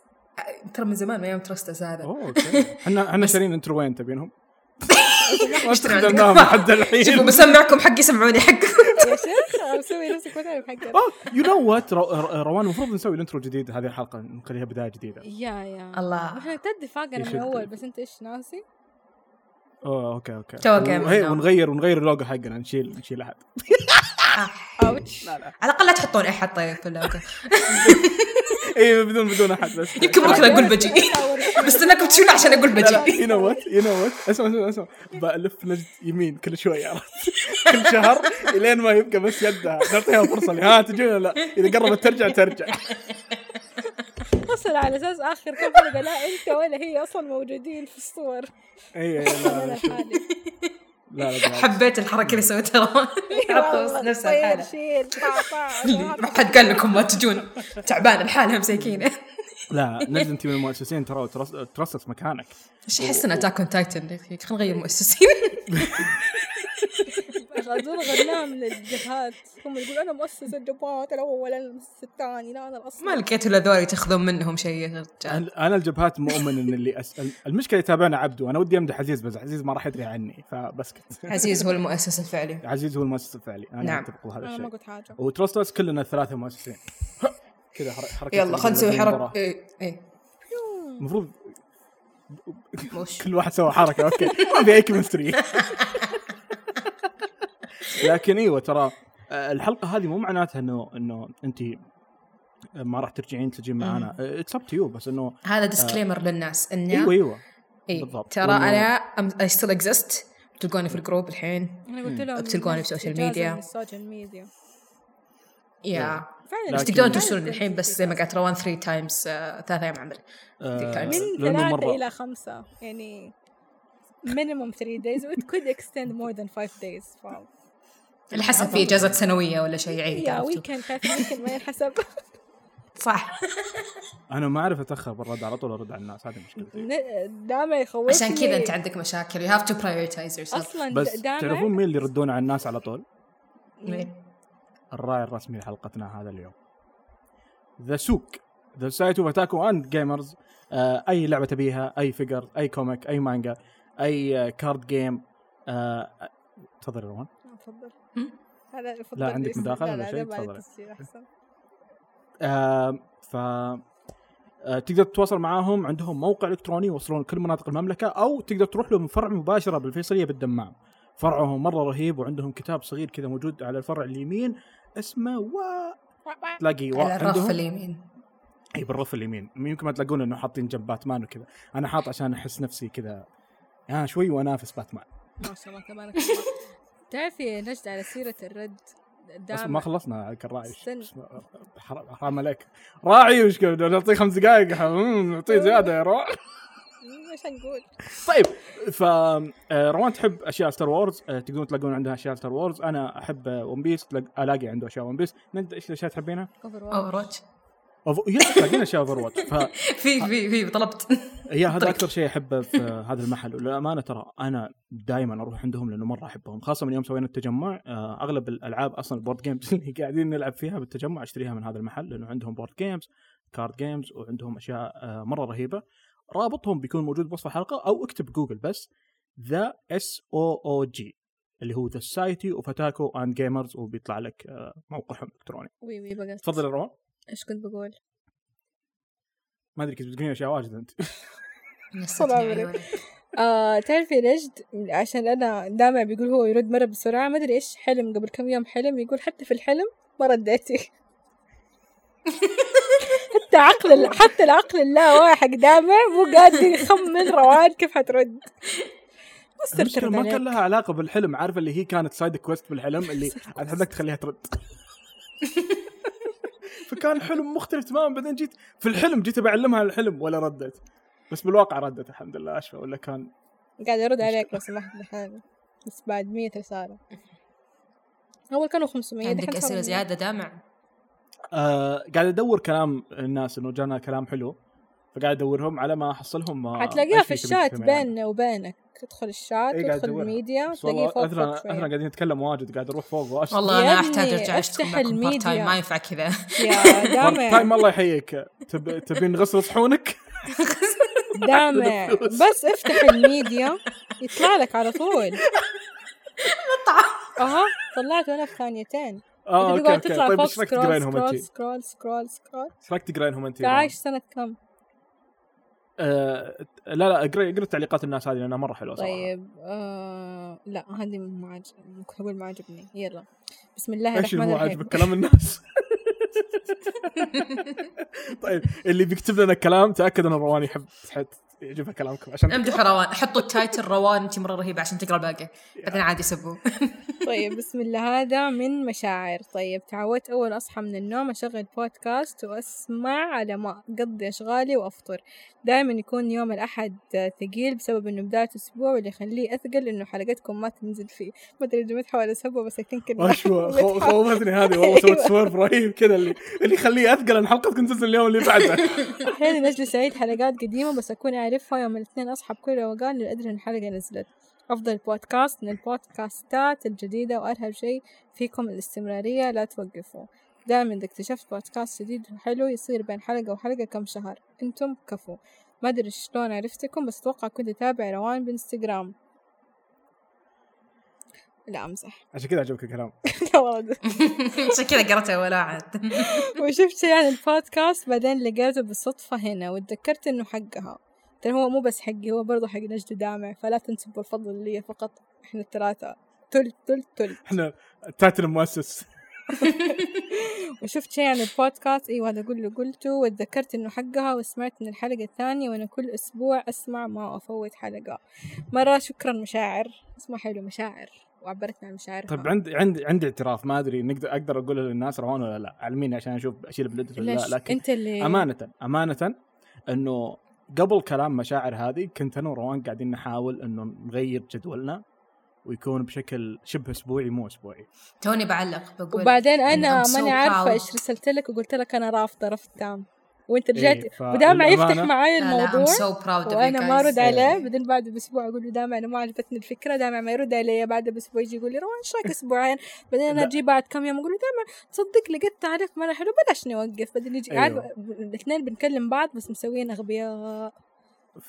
ترى من زمان ما يوم ترستس هذا oh okay. *laughs* إحنا إحنا شارين intro وين تبينهم؟ ما اشتري استخدمناهم لحد الحين. شوفوا بسمعكم حقي سمعوني حقكم يا شيخ مسوي نفسك ما تعرف حقك اوه يو نو وات روان المفروض نسوي الانترو جديد هذه الحلقة نخليها بداية جديدة. يا يا. الله. إحنا نتدي فاقنا من. اول بس أنت إيش ناسي؟ أوه أوكي أوكي. تو وهي- النوم. ونغير ونغير اللوجو حقنا نشيل نشيل أحد. *laughs* اوتش على الأقل لا تحطون احد طيب في اللوجو *laughs* اي بدون بدون أحد بس. يمكن بكره أقول بجي. بس انكم تشيلون عشان أقول بجي. يو نو وات يو نو وات اسمع اسمع اسمع. بألف نجد يمين كل شوي عرفت كل شهر إلين ما يبقى بس يدها. نعطيها فرصة اللي ها تجون ولا لا؟ إذا قربت ترجع ترجع. أصلا على أساس آخر كم حلقة. لا أنت ولا هي أصلا موجودين في الصور. اي إي، لا أنا لا لا. حبيت الحركة اللي سويتها. روان حطوا طع طع ما حد قال لكم ما تجون. تعبانه لحالها مساكينه *laughs* لا نجد انت من المؤسسين ترى ترصص مكانك. إيش احس إن اتاك اون تايتن خلينا نغير مؤسسين *laughs* غزول غناها من الجهات هم يقول أنا مؤسس الجبهات الأول أنا المؤسس الثاني لا أنا الاصل ما لقيتوا الا ذولي تاخذون منهم شيء يا رجال؟ أنا- أنا الجبهات مؤمن إن اللي أسأل المشكلة يتابعنا عبده أنا ودي أمدح عزيز بس عزيز ما راح يدري عني فبسكت عزيز هو المؤسس الفعلي. عزيز هو المؤسس الفعلي. أنا نعم. أتفق بهذا أنا ما الشيء. قلت حاجة. وترستس كلنا الثلاثه مؤسسين. *laughs* كذا حر- حركة يلا خلينا نسوي حركة. المباراة. إيه إيه. المفروض كل واحد سوى حركة okay. *laughs* ما في أي chemistry *laughs* لكن إيوه ترى آه، الحلقة هذه مو معناتها إنه إنه أنت ما راح ترجعين تجين معنا it's up to you بس إنه هذا disclaimer للناس إنه إيوه إيوه. إيه. بالضبط. ترى وإنه- أنا I still exist تلقوني في ال group الحين. أنا قلت لهم بتلقوني ب social media. ال social media yeah فعلا تقدرون ترسلون الحين بس زي ما قالت روان 3 times ثلاث أيام عمل. آه، من ثلاثة إلى خمسة يعني minimum 3 days. It could extend more than 5 days. ف اللي حسب في إجازة سنوية ولا شيء عيد يا weekend ما ينحسب. *laughs* صح. أنا ما أعرف أتأخر بالرد على طول أرد على الناس هذه مشكلتي. دائما يخوفني. عشان كذا أنت عندك مشاكل. You have to prioritize yourself. أصلا بس تعرفون مين اللي يردون على الناس على طول؟ مين؟ الراعي الرسمي لحلقتنا هذا اليوم. The SOOG The Society of Otaku and Gamers أي لعبة تبيها أي figure أي comic أي مانجا أي card game تفضل روان. تفضل؟ هذا فضل لا، عندك لا ولا لا شيء؟ آه، ف آه، تقدر تتواصل معاهم عندهم موقع إلكتروني يوصلون كل مناطق المملكة أو تقدر تروح لهم فرع مباشرة بالفيصلية بالدمام. فرعهم مرة رهيب وعندهم كتاب صغير كذا موجود على الفرع اليمين اسمه و تلاقي و... على الرف عندهم- اليمين. إي بالرف اليمين. يمكن ما تلاقون إنه حاطين جنب باتمان وكذا. أنا حاط عشان أحس نفسي كذا. يعني شوي وأنافس باتمان. ما شاء الله تبارك الله. تعرفي نجد على سيرة الرد بس دائما ما خلصنا الراعي استنى. حرام عليك. راعي وش كذا نعطيه خمس دقائق نعطيه زيادة يا روح إيش نقول؟ طيب ف آه، روان تحب أشياء Star Wars آه، تقدرون تلاقون عندها أشياء Star Wars أنا أحب One Piece ألاقي عنده أشياء One Piece نجد إيش الأشياء تحبينها؟ Over Overwatch yes أشياء Overwatch *laughs* ف في في في طلبت. يا هذا. أكثر شيء احبه في *laughs* هذا المحل. وللامانه ترى أنا دائما أروح عندهم لأنه مرة أحبهم خاصة من يوم سوينا التجمع. آه، أغلب الألعاب أصلا ال board games *laughs* اللي قاعدين نلعب فيها بالتجمع أشتريها من هذا المحل لأنه عندهم board games card games وعندهم أشياء آه، مرة رهيبة. رابطهم بيكون موجود بوصف الحلقة أو اكتب جوجل بس the S O O G اللي هو The Society of Otaku and Gamers وبيطلع لك آه، موقعهم الالكتروني وي وي بقى. تفضل يا روان. إيش كنت بقول؟ ما أدري كنت بتقولين أشياء واجد أنت. طول عمري. آه تعرفي نجد عشان أنا دائما بيقول هو يرد مرة بسرعة ما أدري إيش حلم قبل كم يوم حلم يقول حتى في الحلم ما رديتي. *laughs* حتى عقل حتى العقل اللاواعي حق دامع مو قادر يخمن روان كيف حترد. المشكلة ما كان لها علاقة بالحلم عارفة اللي هي كانت side quest بالحلم اللي اتحداك تخليها ترد. *laughs* فكان الحلم مختلف تماما. بعدين جيت في الحلم جيت بعلمها الحلم ولا ردت. بس بالواقع ردت الحمد لله. أشفى ولا كان قاعد ارد عليك لو سمحت دحين بس بعد مية رسالة. أول كانوا 500 عندك دحين اسئله زيادة دامع؟ آه قاعد أدور كلام الناس إنه جانا كلام حلو. فقاعد أدورهم على ما أحصلهم ما حتلاقيها في الشات عنه. بيننا وبينك ادخل الشات إيه أدورها. الميديا تلاقيه فوق اثرا شوية قاعدين نتكلم واجد قاعد أروح فوق واشتغل والله أنا أحتاج أرجع اشتغل افتح تايم الميديا. ما ينفع كذا يا تايم *laughs* دامع الله يحييك تب... تبين نغسل صحونك *laughs* دامع. بس افتح الميديا يطلع لك على طول أها طلعته أنا في ثانيتين آه okay okay طيب إيش رايك scroll تقرينهم scroll انت؟ scroll scroll سكرول إيش رايك تقرينهم انت؟ عايش سنة كم؟ آه لا لا اقرا اقرأ تعليقات الناس هذه لأنها مرة حلوة صراحة. طيب آه لا هذه مو عاجب ممكن أقول ما عجبني. يلا. بسم الله إيش اللي الرحمن مو الرحيم. عاجبك؟ كلام الناس؟ *laughs* طيب اللي بيكتب لنا كلام تأكد إن روان يحب يعجبها كلامكم عشان امدحوا روان. حطوا التايتل روان انت مرة رهيبه عشان تقرأ الباقي. بعدين عادي يسبوا *laughs* طيب بسم الله. هذا من مشاعر. طيب تعودت أول أصحى من النوم أشغل بودكاست وأسمع على ما أقضي أشغالي وأفطر. دائما يكون يوم الأحد ثقيل بسبب إنه بداية أسبوع واللي يخليه أثقل إنه حلقتكم ما تنزل فيه. ما أدري جمعت حاول أسبه بس *laughs* هو خو- بتحاول. خوفتني هذه. والله سويت سويرف رهيب كذا اللي اللي يخليه أثقل إن حلقتكم تنزل اليوم اللي بعده. *laughs* أحيانا أجلس أعيد حلقات قديمة بس أكون أعرفها. يوم الاثنين أصحى بكل روقان لأن أدري إن الحلقة نزلت. أفضل بودكاست من البودكاستات الجديدة وأرهب شيء فيكم الاستمرارية لا توقفوا. دائما إذا اكتشفت بودكاست جديد وحلو يصير بين حلقة وحلقة كم شهر. أنتم كفو. ما أدري شلون عرفتكم بس أتوقع كنت أتابع روان بإنستغرام. لا أمزح *laughs* عشان كذا عجبك الكلام. لا والله *laughs* عشان كذا قرأتها ولا عاد. *laughs* وشفت عن البودكاست بعدين لقيته بالصدفة هنا وتذكرت إنه حقها. ترى هو مو بس حقي هو برضه حق نجد دامع فلا تنسبوا الفضل لي فقط. إحنا الثلاثة. تل تل تل. إحنا ال title المؤسس *laughs* وشفت شيء عن البودكاست؟ أيوة هذا أقول له قلته وتذكرت إنه حقها وسمعت من الحلقة الثانية وأنا كل أسبوع أسمع ما أفوت حلقة. مرة شكرا مشاعر. اسمه حلو مشاعر. وعبرتنا عن مشاعرها. طيب عندي عندي عندي اعتراف. ما أدري نقدر أقدر أقول للناس روان ولا لا. علميني عشان أشوف أشيل بال edit ولا لا لكن أنت اللي أمانة أمانة إنه قبل كلام مشاعر هذه كنت أنا وروان قاعدين نحاول إنه نغير جدولنا ويكون بشكل شبه أسبوعي مو أسبوعي. توني بعلق بقول. وبعدين أنا so ماني عارفة. إيش رسلت لك وقلت لك أنا رافضة رفض تام. وانت رجعت إيه، ودامع يفتح معاي لا لا I'm الموضوع so proud of you وأنا ما. أرد عليه بعدين بعد بأسبوع أقول له دامع أنا ما عجبتني الفكرة دامع ما يرد علي بعد بأسبوع يجي يقول لي روان إيش رايك *laughs* أسبوعين بعدين أنا. أجي بعد كم يوم أقول له دامع تصدق لقيت تعليق مرة حلو بلاش نوقف بعدين يجي. عارف الاثنين بنكلم بعض بس مسويين أغبياء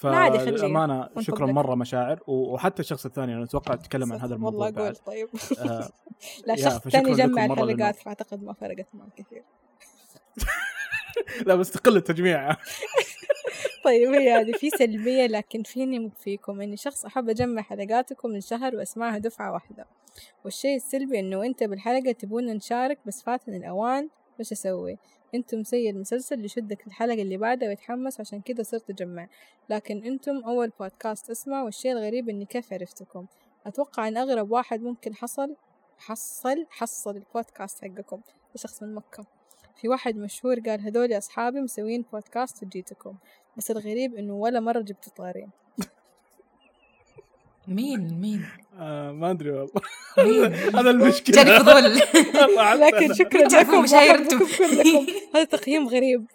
من شكرا. مرة مشاعر و- وحتى الشخص الثاني أنا أتوقع تتكلم عن هذا الموضوع والله قول طيب آه *laughs* لا شخص ثاني جمع مرة الحلقات فأعتقد ما فرقت معه كثير *laughs* *laughs* لا بس تقل التجميع. *laughs* طيب هي هذه في سلبية لكن فيني مو فيكم إني شخص أحب أجمع حلقاتكم من شهر وأسمعها دفعة واحدة. والشيء السلبي إنه أنت بالحلقة تبون نشارك بس فاتني الأوان. وش أسوي؟ أنتم زي المسلسل اللي يشدك الحلقة اللي بعدها ويتحمس عشان كذا صرت أجمع. لكن أنتم أول بودكاست أسمع والشيء الغريب إني كيف عرفتكم؟ أتوقع إن أغرب واحد ممكن حصل حصل حصل البودكاست حقكم. شخص من مكة. في واحد مشهور قال هذول أصحابي مسوين بودكاست وجيتكم بس الغريب إنه ولا مرة جبت طارين. مين؟ مين؟ آه ما أدري والله. مين؟ *laughs* هذا المشكلة. جاني فضول *laughs* *laughs* لكن شكرا لكم مشاهير وأحبكم أنتم. كلكم. هذا تقييم غريب.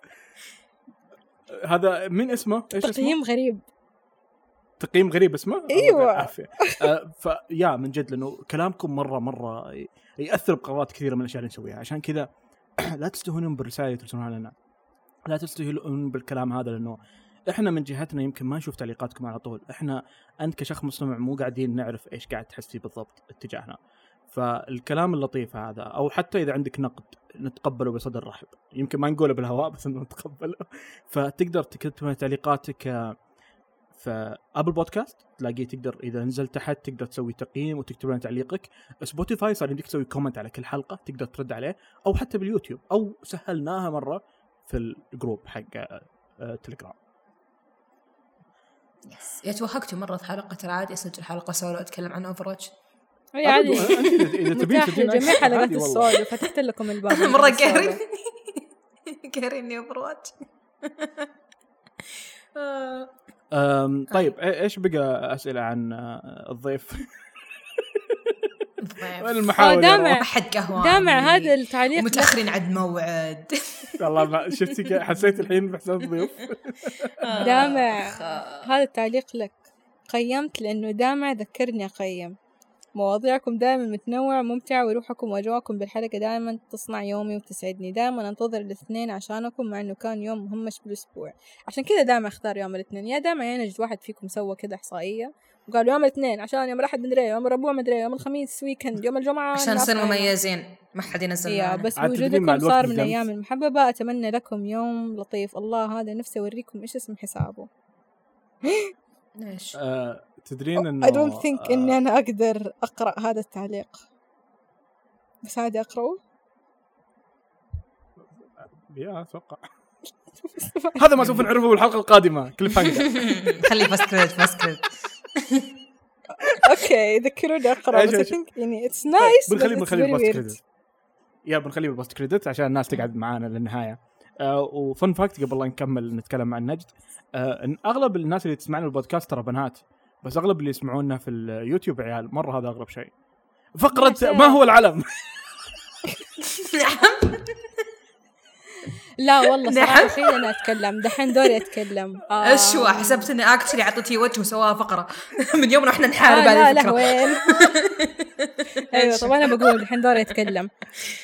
هذا مين اسمه؟ إيش اسمه؟ تقييم غريب. تقييم غريب اسمه؟ بالعافية. آه فيا من جد لأنه كلامكم مرة مرة يأثر بقرارات كثيرة من الأشياء اللي نسويها. عشان كذا لا تستهونون بالرسائل اللي ترسلونها لنا. لا تستهونون بالكلام هذا لأنه إحنا من جهتنا يمكن ما نشوف تعليقاتكم على طول. إحنا أنت كشخص مستمع مو قاعدين نعرف إيش قاعد تحس فيه بالضبط اتجاهنا. فالكلام اللطيف هذا أو حتى إذا عندك نقد نتقبله بصدر رحب. يمكن ما نقوله بالهواء بس نتقبله. فتقدر تكتب تعليقاتك آه، في Apple Podcast تلاقيه تقدر إذا نزل تحت تقدر تسوي تقييم وتكتب لنا تعليقك. Spotify صار يمديك تسوي comment على كل حلقة تقدر ترد عليه أو حتى باليوتيوب أو سهلناها مرة في ال group حق آه، تليجرام yes yeah توهقتوا مرة في حلقة ترى عادي اسجل حلقة سولو أتكلم عن Overwatch هي عادي إذا تبين أكثر، حلقات. السولو فتحت لكم *laughs* الباب. السولو. قاهرين قاهريني Overwatch آه، طيب إي- إيش بقى أسئلة عن آه، الضيف؟ وين ضيف المحاور يا دامع. روان؟ ما حد قهوة. دامع هذا التعليق. متأخرين عد موعد. *laughs* والله ما شفتي كيف- حسيت الحين بإحساس ضيوف. دامع آه. هذا التعليق لك. قيمت لأنه دامع ذكرني أقيم. مواضيعكم دائما متنوعة وممتعة وروحكم وأجواءكم بالحلقة دائما تصنع يومي وتسعدني دائما أنتظر الاثنين عشانكم مع إنه كان يوم مهمش بالأسبوع عشان كذا دائما أختار يوم الاثنين يا دائما يا نجد واحد فيكم سوى كذا إحصائية وقالوا يوم الاثنين عشان يوم الأحد مدري يوم الربوع مدري يوم الخميس ويكند يوم الجمعة عشان نصير. مميزين ما حد ينزل يا. بس الوقت صار من. الأيام المحببة أتمنى لكم يوم لطيف الله هذا نفسي أوريكم إيش اسم حسابه ليش؟ آه، تدرين انه I don't think آه، إني أنا أقدر أقرأ هذا التعليق. بس عادي أقرأه؟ يا أتوقع. *laughs* هذا ما سوف نعرفه بالحلقة القادمة cliffhanger خلي post credit post credit okay ذكروني أقرأ بس إيش؟ think يعني it's nice بنخليه بنخليه بال post credit يا بنخليه بال post credit عشان الناس تقعد معانا للنهاية. آه و fun fact قبل لا نكمل نتكلم عن نجد. آه إن أغلب الناس اللي تسمعنا البودكاست ترى بنات. بس أغلب اللي يسمعونا في اليوتيوب عيال مرة هذا أغرب شيء. فقرة ما هو العلم؟ لا والله نعم. صراحة شيء أنا أتكلم. دحين دوري أتكلم. آه. هو؟ حسبت إني actually أعطيتي وجه وسواها فقرة. *laughs* من يوم إحنا نحارب آه هذه لا لا الفكرة وين؟ *laughs* أيوه؟ طبعا أنا بقول الحين دوري أتكلم.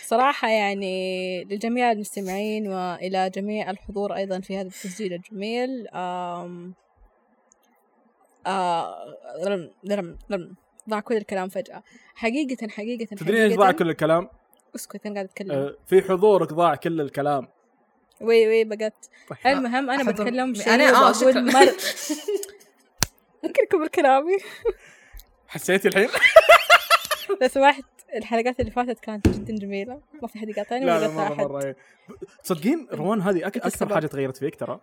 صراحة يعني لجميع المستمعين وإلى جميع الحضور أيضا في هذا التسجيل الجميل آم آه رم رم رم ضاع كل الكلام فجأة حقيقة حقيقة تدرين إيش ضاع كل الكلام؟ اسكت أنا قاعدة أتكلم آه في حضورك ضاع كل الكلام وي وي بقت طيب. المهم أنا بتكلم شيء أنا- آه، شكراً. وبقول مر *laughs* ممكن اكمل كلامي حسيتي الحين؟ *laughs* لو سمحت الحلقات اللي فاتت كانت جدا جميلة ما في حد يقاطعني لا ولا لا مرة إيه. تصدقين روان هذه أك- أكثر. حاجة تغيرت فيك ترى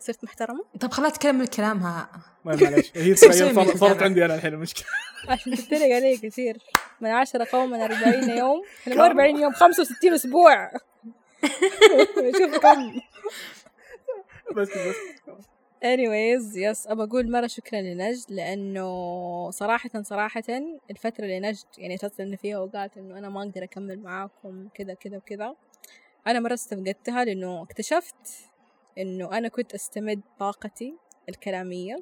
صرت محترمة؟ طب خلها تكمل كلامها. ما معلش هي صارت. *laughs* عندي أنا الحين المشكلة. عشان تتريق علي كثير. من عشرة قوما أربعين يوم. *laughs* إحنا مو أربعين يوم خمسة وستين أسبوع. *laughs* شوف كم. بس بس. Anyways يس أبى أقول مرة شكرا لنجد لأنه صراحة صراحة الفترة اللي نجد يعني تصلنا فيها وقالت إنه أنا ما أقدر أكمل معاكم كذا كذا وكذا أنا مرة استفقدتها لأنه اكتشفت إنه أنا كنت أستمد طاقتي الكلامية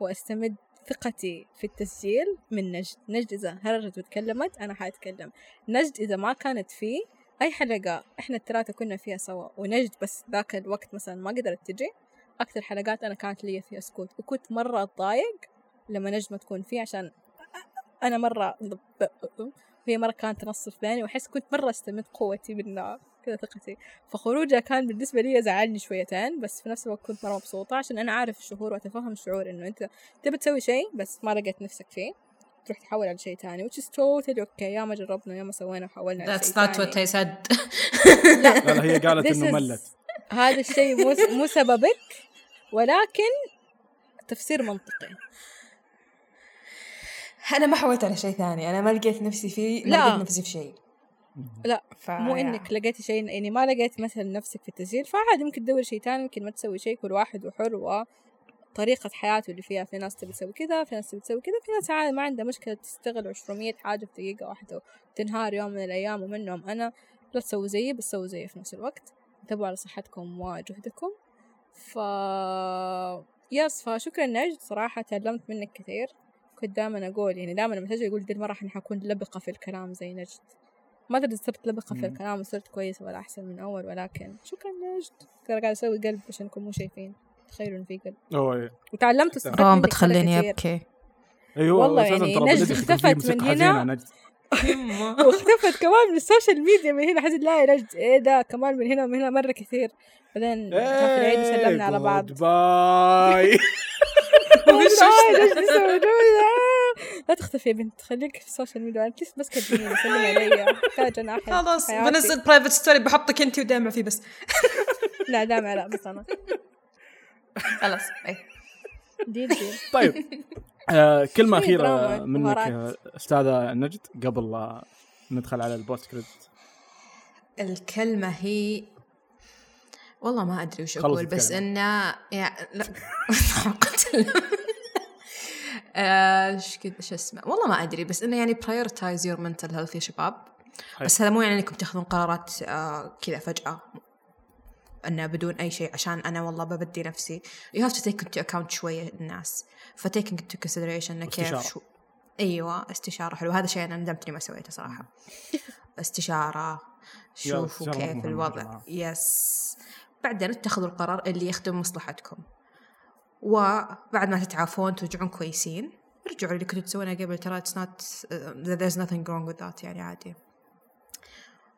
وأستمد ثقتي في التسجيل من نجد. نجد إذا هرجت وتكلمت أنا حأتكلم. نجد إذا ما كانت فيه أي حلقة إحنا الثلاثة كنا فيها سوا ونجد بس ذاك الوقت مثلا ما قدرت تجي أكثر حلقات أنا كانت لي فيها سكوت. وكنت مرة أتضايق لما نجد ما تكون فيه عشان أنا مرة وهي مرة كانت تنصف بيني وأحس كنت مرة أستمد قوتي منها كذا ثقتي. فخروجها كان بالنسبة لي زعلني شويتين بس في نفس الوقت كنت مرة مبسوطة عشان أنا أعرف الشعور وأتفهم الشعور إنه أنت تبي تسوي شيء بس ما لقيت نفسك فيه. تروح تحول على شيء تاني which is totally okay. يا ما جربنا يا ما سوينا وحولنا على That's شيء not what I said. *laughs* لا. لا هي قالت is- ملت. هذا الشيء مو مو سببك ولكن تفسير منطقي. أنا ما حولت على شيء ثاني. أنا ما لقيت نفسي فيه ما لا. لقيت نفسي في شيء. لا ف... مو إنك لقيتي شيء يعني ما لقيت مثلا نفسك في التسجيل فعادي ممكن تدور شيء تاني ممكن ما تسوي شيء كل واحد وحر وطريقة حياته اللي فيها. في ناس تبي تسوي كذا في ناس تبي تسوي كذا في ناس عادي ما عندها مشكلة تشتغل 200 حاجة في دقيقة واحدة وتنهار يوم من الأيام ومنهم أنا. لا تسوي زيي بس سوي زيي في نفس الوقت. انتبهوا على صحتكم وجهدكم ف يس فشكرا نجد. صراحة تعلمت منك كثير. كنت دائما أقول يعني دائما لما تجي يقول دي المرة حن حكون لبقة في الكلام زي نجد. ما أدري صرت لبقة في. الكلام وصرت كويسة ولا أحسن من أول ولكن شكرا نجد ترى قاعد أسوي قلب عشان مو شايفين تخيلوا إن في قلب. أوه إيه. وتعلمت روان منك مرة بتخليني. أبكي. أيوه والله يعني نجد اختفت من هنا. *laughs* واختفت كمان من ال social media من هنا. حسيت لا يا نجد إيه ده؟ كمان من هنا ومن هنا مرة كثير. بعدين جاء في العيد وسلمنا على بعض. bye *laughs* *laughs* لا تختفي يا بنت خليك في ال social media انت بس كلميني سلمي علي. محتاجة أنا احد خلاص. بنزل private story بحطك انت ودامع فيه بس. لا دامع لا بس أنا. خلاص اي deal deal. طيب آه أخيرة دراما، منك أستاذة نجد قبل لا ندخل على ال post credit الكلمة هي والله ما أدري وش أقول بس. إنه يعني لا *laughs* قتل إيش كذا شو اسمه؟ والله ما أدري بس إنه يعني prioritize your mental health يا شباب. حلو. بس هذا مو يعني إنكم تاخذون قرارات آه كذا فجأة. إنه بدون أي شيء عشان أنا والله ببدي نفسي. You have to take into account شوية الناس. ف taking into consideration إنه استشارة. كيف شو أيوه استشارة حلو هذا شيء أنا ندمت إني ما سويته صراحة. *laughs* استشارة شوفوا كيف الوضع. يس بعدين اتخذوا القرار اللي يخدم مصلحتكم. وبعد ما تتعافون ترجعون كويسين ارجعوا اللي كنتوا تسوونه قبل ترى not uh, there's nothing wrong with that يعني عادي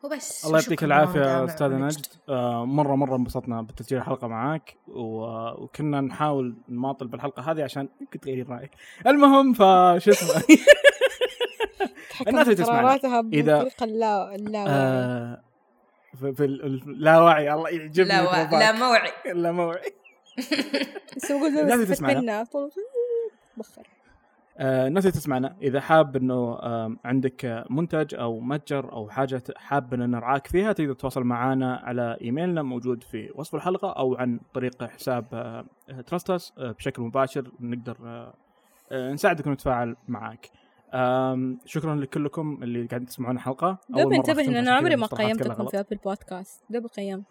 وبس الله يعطيك العافية دامع أستاذ ونجد. نجد آه، مرة مرة انبسطنا بتسجيل الحلقة معاك و- وكنا نحاول نماطل بالحلقة هذه عشان يمكن تغيرين رايك المهم فشو اسمه *laughs* *laughs* الناس اللي تسمعنا. بالطريقة اللا اللا آه، في, في ال- اللاوعي الله يعجبني لا. لا. موعي لا موعي *laughs* بس بقول الناس اللي تسمعنا. بخر. آه، الناس اللي تسمعنا إذا حاب إنه عندك آه، منتج أو متجر أو حاجة حاب ان نرعاك فيها تقدر تتواصل معنا على إيميلنا موجود في وصف الحلقة أو عن طريق حساب تراستس بشكل مباشر نقدر آه، آه، نساعدك ونتفاعل معك شكرا لكلكم اللي قاعدين تسمعون الحلقة. دوب انتبه ان أنا عمري ما قيمتكم. في Apple Podcast دوب قيمت.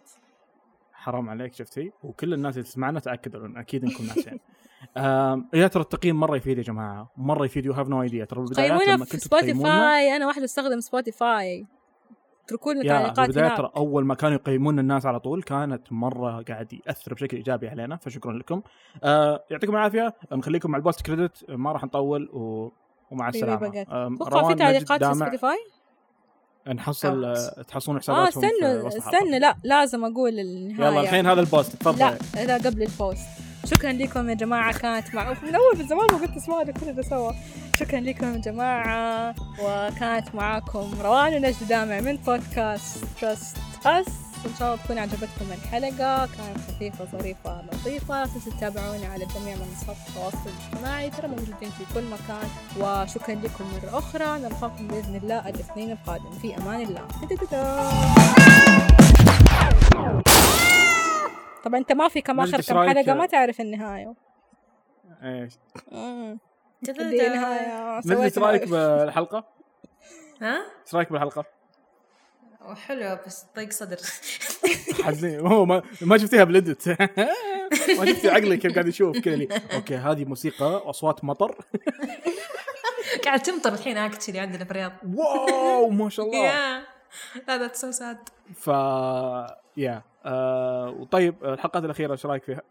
حرام عليك شفتي؟ وكل الناس اللي تسمعنا تأكدوا ان أكيد إنكم ناسين. *laughs* يا ترى التقييم مرة يفيد يا جماعة؟ مرة يفيد you have no idea ترى بالبدايات قيمونا لما في كنتوا Spotify أنا واحدة أستخدم Spotify اتركوا لنا يا تعليقات هناك. ترى أول ما كانوا يقيمون الناس على طول كانت مرة قاعد يأثر بشكل إيجابي علينا فشكرا لكم. آه يعطيكم العافية. نخليكم مع ال post credit ما راح نطول و... ومع السلامة. أتوقع في تعليقات في Spotify نحصل أوت. آه، تحصلون آه حساباتهم في استنوا. استنوا لا لازم أقول النهاية. يلا الحين هذا ال post تفضل. لا لا قبل ال post. شكرا لكم يا جماعة كانت مع من أول من زمان ما قلت اسمعنا كل ده سوا شكرا لكم يا جماعة وكانت معاكم روان ونجد دامع من podcast Trust Us إن شاء الله تكون عجبتكم الحلقة. كانت خفيفة ظريفة لطيفة. لا تنسوا تتابعونا على جميع منصات التواصل الاجتماعي. ترى موجودين في كل مكان. وشكرا لكم مرة أخرى. نلقاكم بإذن الله الاثنين القادم. في أمان الله. طبعا أنت ما في كم إيش كم؟ حلقة ما تعرف النهاية. إيش؟ إيش سويت رأيك بالحلقة؟ ها؟ إيش رأيك بالحلقة؟ حلوة بس ضيق صدر. حزين. هو ما ما شفتيها بلدت *laughs* ما شفتي عقلي كيف قاعد يشوف كذا لي okay هذه موسيقى وأصوات مطر. قاعد تمطر الحين actually عندنا في الرياض. wow ما شاء الله. يا لا that's so sad ف يا آه وطيب الحلقات الأخيرة إيش رأيك فيها؟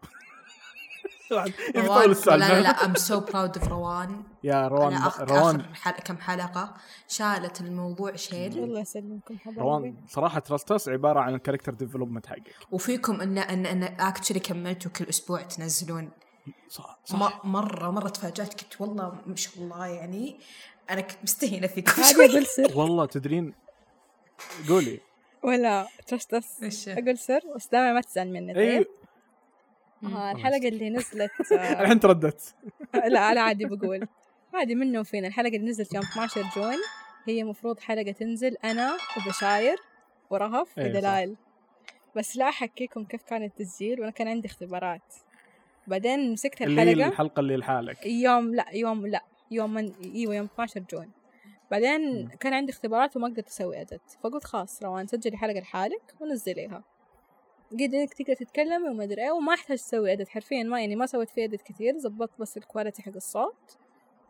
*laughs* يبي يطول السؤال. لا لا لا I'm so proud of روان. يا روان روان. آخر حل... كم حلقة؟ شالت الموضوع شيل. الله يسلمكم. حبايبي روان صراحة Trust Us عبارة عن ال character development حقك. وفيكم ان ان إن actually كملتوا كل أسبوع تنزلون. صح صح. م- مرة مرة تفاجأت. كنت والله ما شاء الله يعني أنا كنت مستهينة فيكم. شوي. والله تدرين قولي. ولا Trust Us إيش؟ أقول سر. بس دائما ما تزعل مني اي طيب؟ آه الحلقة اللي نزلت *laughs* آه الحين ترددت. لا أنا عادي بقول. عادي منه وفينا الحلقة اللي نزلت يوم 12 June هي مفروض حلقة تنزل أنا وبشاير ورهف صح. ودلال بس لا أحكيكم كيف كان التسجيل وأنا كان عندي اختبارات. بعدين مسكت اللي هي الحلقة. الحلقة اللي لحالك. يوم لا يوم لا يوم من إيوه يوم 12 June بعدين. كان عندي اختبارات وما قدرت أسوي edit فقلت خلاص روان سجلي حلقه لحالك ونزليها. قد إنك تقدر تتكلم وما أدري إيه وما أحتاج تسوي edit حرفيا ما يعني ما سويت فيه edit كثير زبطت بس ال quality حق الصوت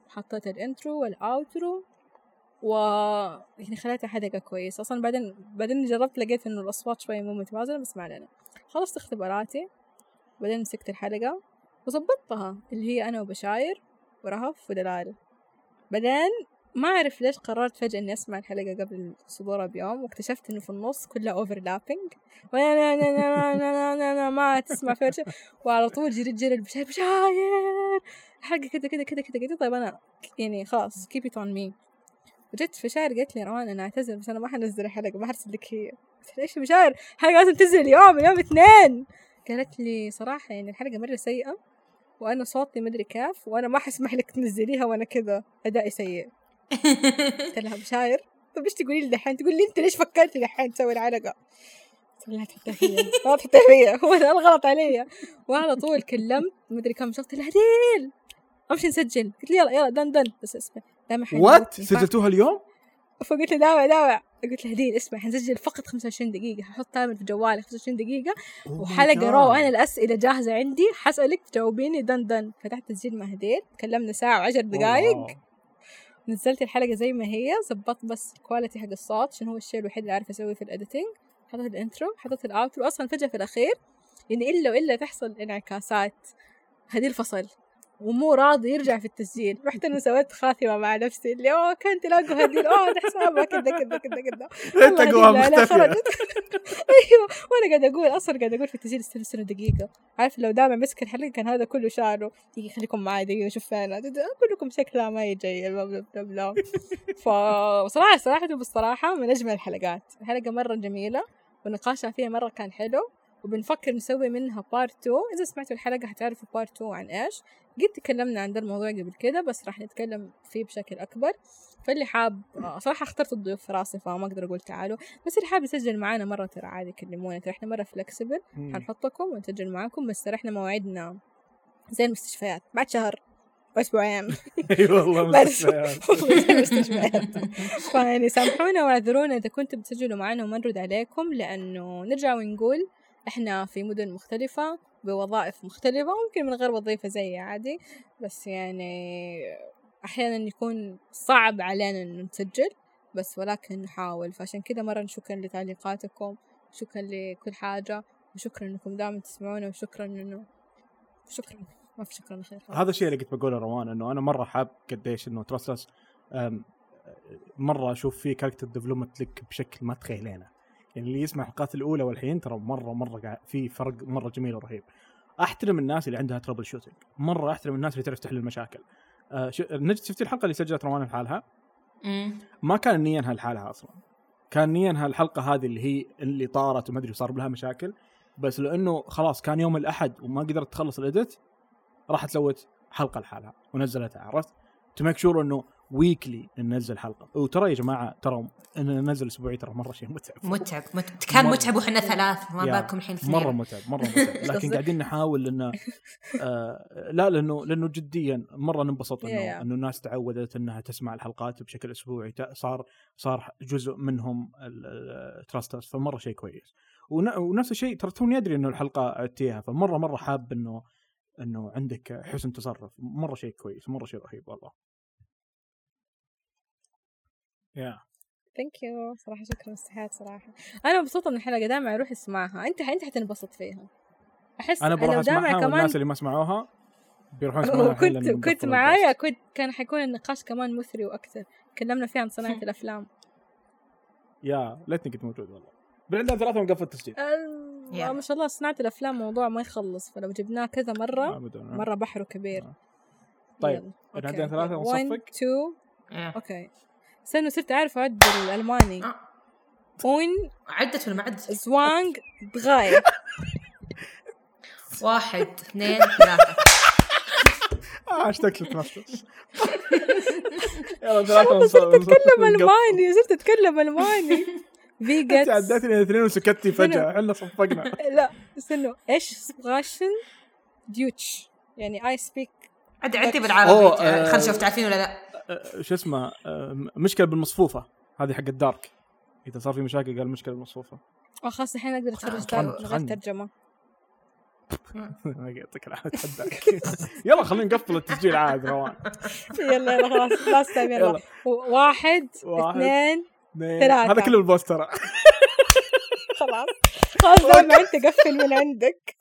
حطيت ال intro وال outro و يعني خليتها حلقة كويسة أصلا بعدين بعدين جربت لقيت إنه الأصوات شوية مو متوازنة بس ما علينا. خلصت اختباراتي بعدين مسكت الحلقة وظبطتها اللي هي أنا وبشاير ورهف ودلال. بعدين ما أعرف ليش قررت فجأة إني أسمع الحلقة قبل صدورها بيوم واكتشفت إنه في النص كلها *laughs* أوفرلابينج ما تسمع شيء. وعلى طول جريت جري بشاير بشاير! الحلقة كذا كذا كذا كذا كذا. طيب أنا يعني خلاص keep it on me. وجت في شاعر قالت لي روان أنا أعتذر بس أنا ما حنزل الحلقة ما حرسل لك هي. قلت يا مشاعر الحلقة لازم تنزل اليوم اليوم اثنين. قالت لي صراحة يعني الحلقة مرة سيئة وأنا صوتي مدري كيف وأنا ما حسمح لك تنزليها وأنا كذا أدائي سيء. قلت لها بشاير طيب إيش تقولي لي دحين تقول لي أنت ليش فكرتي دحين تسوي الحلقة قلت لها لا تحطها فيا لا تحطها فيا هو الغلط علي. وعلى طول كلمت مدري كم شخص قلت لها هديل امشي نسجل. قلت لي يلا يلا done done. بس اسمع. دامع what سجلتوها اليوم؟ فقلت له دامع دامع قلت له هديل اسمع حنسجل فقط 25 دقيقة. ححط timer في جوالي 25 دقيقة. Oh وحلقة رو. أنا الأسئلة جاهزة عندي. حسألك تجاوبيني done done. فتحت تسجيل مع هديل. تكلمنا ساعة وعشر دقايق. wow. نزلت الحلقة زي ما هي زبطت بس ال quality حق الصوت عشان هو الشيء الوحيد اللي أعرف أسويه في ال editing حطيت الإنترو حطيت الأوترو أصلا فجأة في الأخير يعني إلا وإلا تحصل انعكاسات هدي الفصل. ومو راضي يرجع في التسجيل. رحت أنا سويت خاتمة مع نفسي اللي أوه كنت لاقوا هديل أوه هذا حسابها كذا كذا كذا كذا. لا- لا مختفية. خرجت *laughs* أيوه. وأنا قاعد أقول أصلا قاعد أقول في التسجيل استنى استنى دقيقة. عارف لو دائما مسك الحلقة كان هذا كله شعره دقيقة خليكم معي دقيقة شوف فين أقول لكم شكلها ما هي جاية بلا بلا بلا بلا فصراحه صراحة بالصراحه من أجمل الحلقات. الحلقة مرة جميلة ونقاشها فيها مرة كان حلو. وبنفكر نسوي منها part 2 إذا سمعتوا الحلقة حتعرفوا part 2 عن إيش. قد تكلمنا عن ده الموضوع قبل كده بس راح نتكلم فيه بشكل أكبر. فاللي حاب آه، صراحة اخترت الضيوف في راسي فما أقدر أقول تعالوا. بس اللي حاب يسجل معانا مرة ترى عادي كلمونا ترى إحنا مرة flexible. حنحطكم ونسجل معاكم. بس ترى إحنا مواعيدنا زي المستشفيات. بعد شهر واسبوعين *laughs* أي والله. *laughs* مستشفيات. *laughs* فيعني سامحونا واعذرونا إذا كنتم بتسجلوا معنا وما نرد عليكم لأنه نرجع ونقول إحنا في مدن مختلفة بوظائف مختلفة ممكن من غير وظيفة زي عادي بس يعني أحيانا يكون صعب علينا انه نسجل بس ولكن نحاول. فعشان كذا مرة شكرا لتعليقاتكم شكرا لكل حاجة وشكرا إنكم دائما تسمعونا وشكرا إنه شكرا ما في شكرا خير. هذا الشيء اللي كنت بقوله روان إنه أنا مرة حاب قديش إنه ترستلس مرة أشوف فيه character development لك بشكل ما تخيلينه. يعني اللي يسمع الحلقات الأولى والحين ترى مرة مرة في فرق مرة جميل ورهيب أحترم الناس اللي عندها troubleshooting مرة أحترم الناس اللي تعرف تحل المشاكل آه. نجد شفتي الحلقة اللي سجلت روان لحالها. ما كان نينها لحالها أصلا كان نينها الحلقة هذه اللي هي اللي طارت وما أدري وصار لها مشاكل بس لأنه خلاص كان يوم الأحد وما قدرت تخلص ال edit راحت سوت حلقة لحالها ونزلتها عرفت؟ to make sure إنه weekly ننزل حلقة. وترى يا جماعة ترى إن ننزل أسبوعي ترى مرة شيء متعب. متعب مت... كان. متعب وإحنا ثلاث ما بالكم الحين اثنين. مرة متعب مرة متعب. *laughs* لكن؟ قاعدين نحاول انه آه لا لأنه لأنه جديا مرة ننبسط انه. إنه الناس تعودت إنها تسمع الحلقات بشكل أسبوعي. صار صار جزء منهم ال trusters فمرة شيء كويس. ون- ونفس الشيء ترى توني أدري إنه الحلقة عدتيها فمرة مرة حاب إنه إنه عندك حسن تصرف. مرة شيء كويس مرة شيء رهيب والله. يا thank you صراحة شكرا استحيات صراحة. أنا مبسوطة من الحلقة دائما أروح أسمعها. أنت أنت حتنبسط فيها. أحس أنا بروح أسمعها كمان والناس اللي ما سمعوها بيروحون *laughs* يسمعوها كنت قفلوا معايا. كنت كان حيكون النقاش كمان مثري وأكثر. تكلمنا فيه عن صناعة *laughs* الأفلام. يا ليتني كنت موجود والله. بالعندنا ثلاثة ونقفل التسجيل. ال- يا. ما شاء الله صناعة الأفلام موضوع ما يخلص. فلو جبناه كذا مرة. مرة بحره كبير. آه. طيب، عندنا ثلاثة 1 ونصفق. 2 إيه. okay. استنوا صرت أعرف اعد الألماني. آه. اون عدت ولا ما عدت؟ zwei drei *laughs* واحد اثنين ثلاثة. آه اشتقت لتنفس *laughs* يلا ثلاثة صرت أتكلم ألماني صرت أتكلم ألماني. *laughs* أنت فيجتس عديتني الاثنين وسكتي فجأة. إحنا صفقنا. لا استنوا إيش سبغاشن؟ ديوتش. يعني اي سبيك عدي عدي بالعربي. آه. خلينا نشوف تعرفين ولا لا؟ آه، شو اسمه آه، مشكلة بالمصفوفة. هذه حق الدارك إذا صار في مشاكل قال مشكلة بالمصفوفة. خلاص الحين أقدر اتفرج تاني من غير. ترجمة. ما يعطيك العافية اتحداك يلا خلينا نقفل التسجيل عاد روان. *laughs* يلا يلا خلاص last time يلا. واحد واحد. اثنين. ثلاثة. هذا كله ال post ترى *laughs* خلاص خلاص *laughs* دائما أنت قفل من عندك.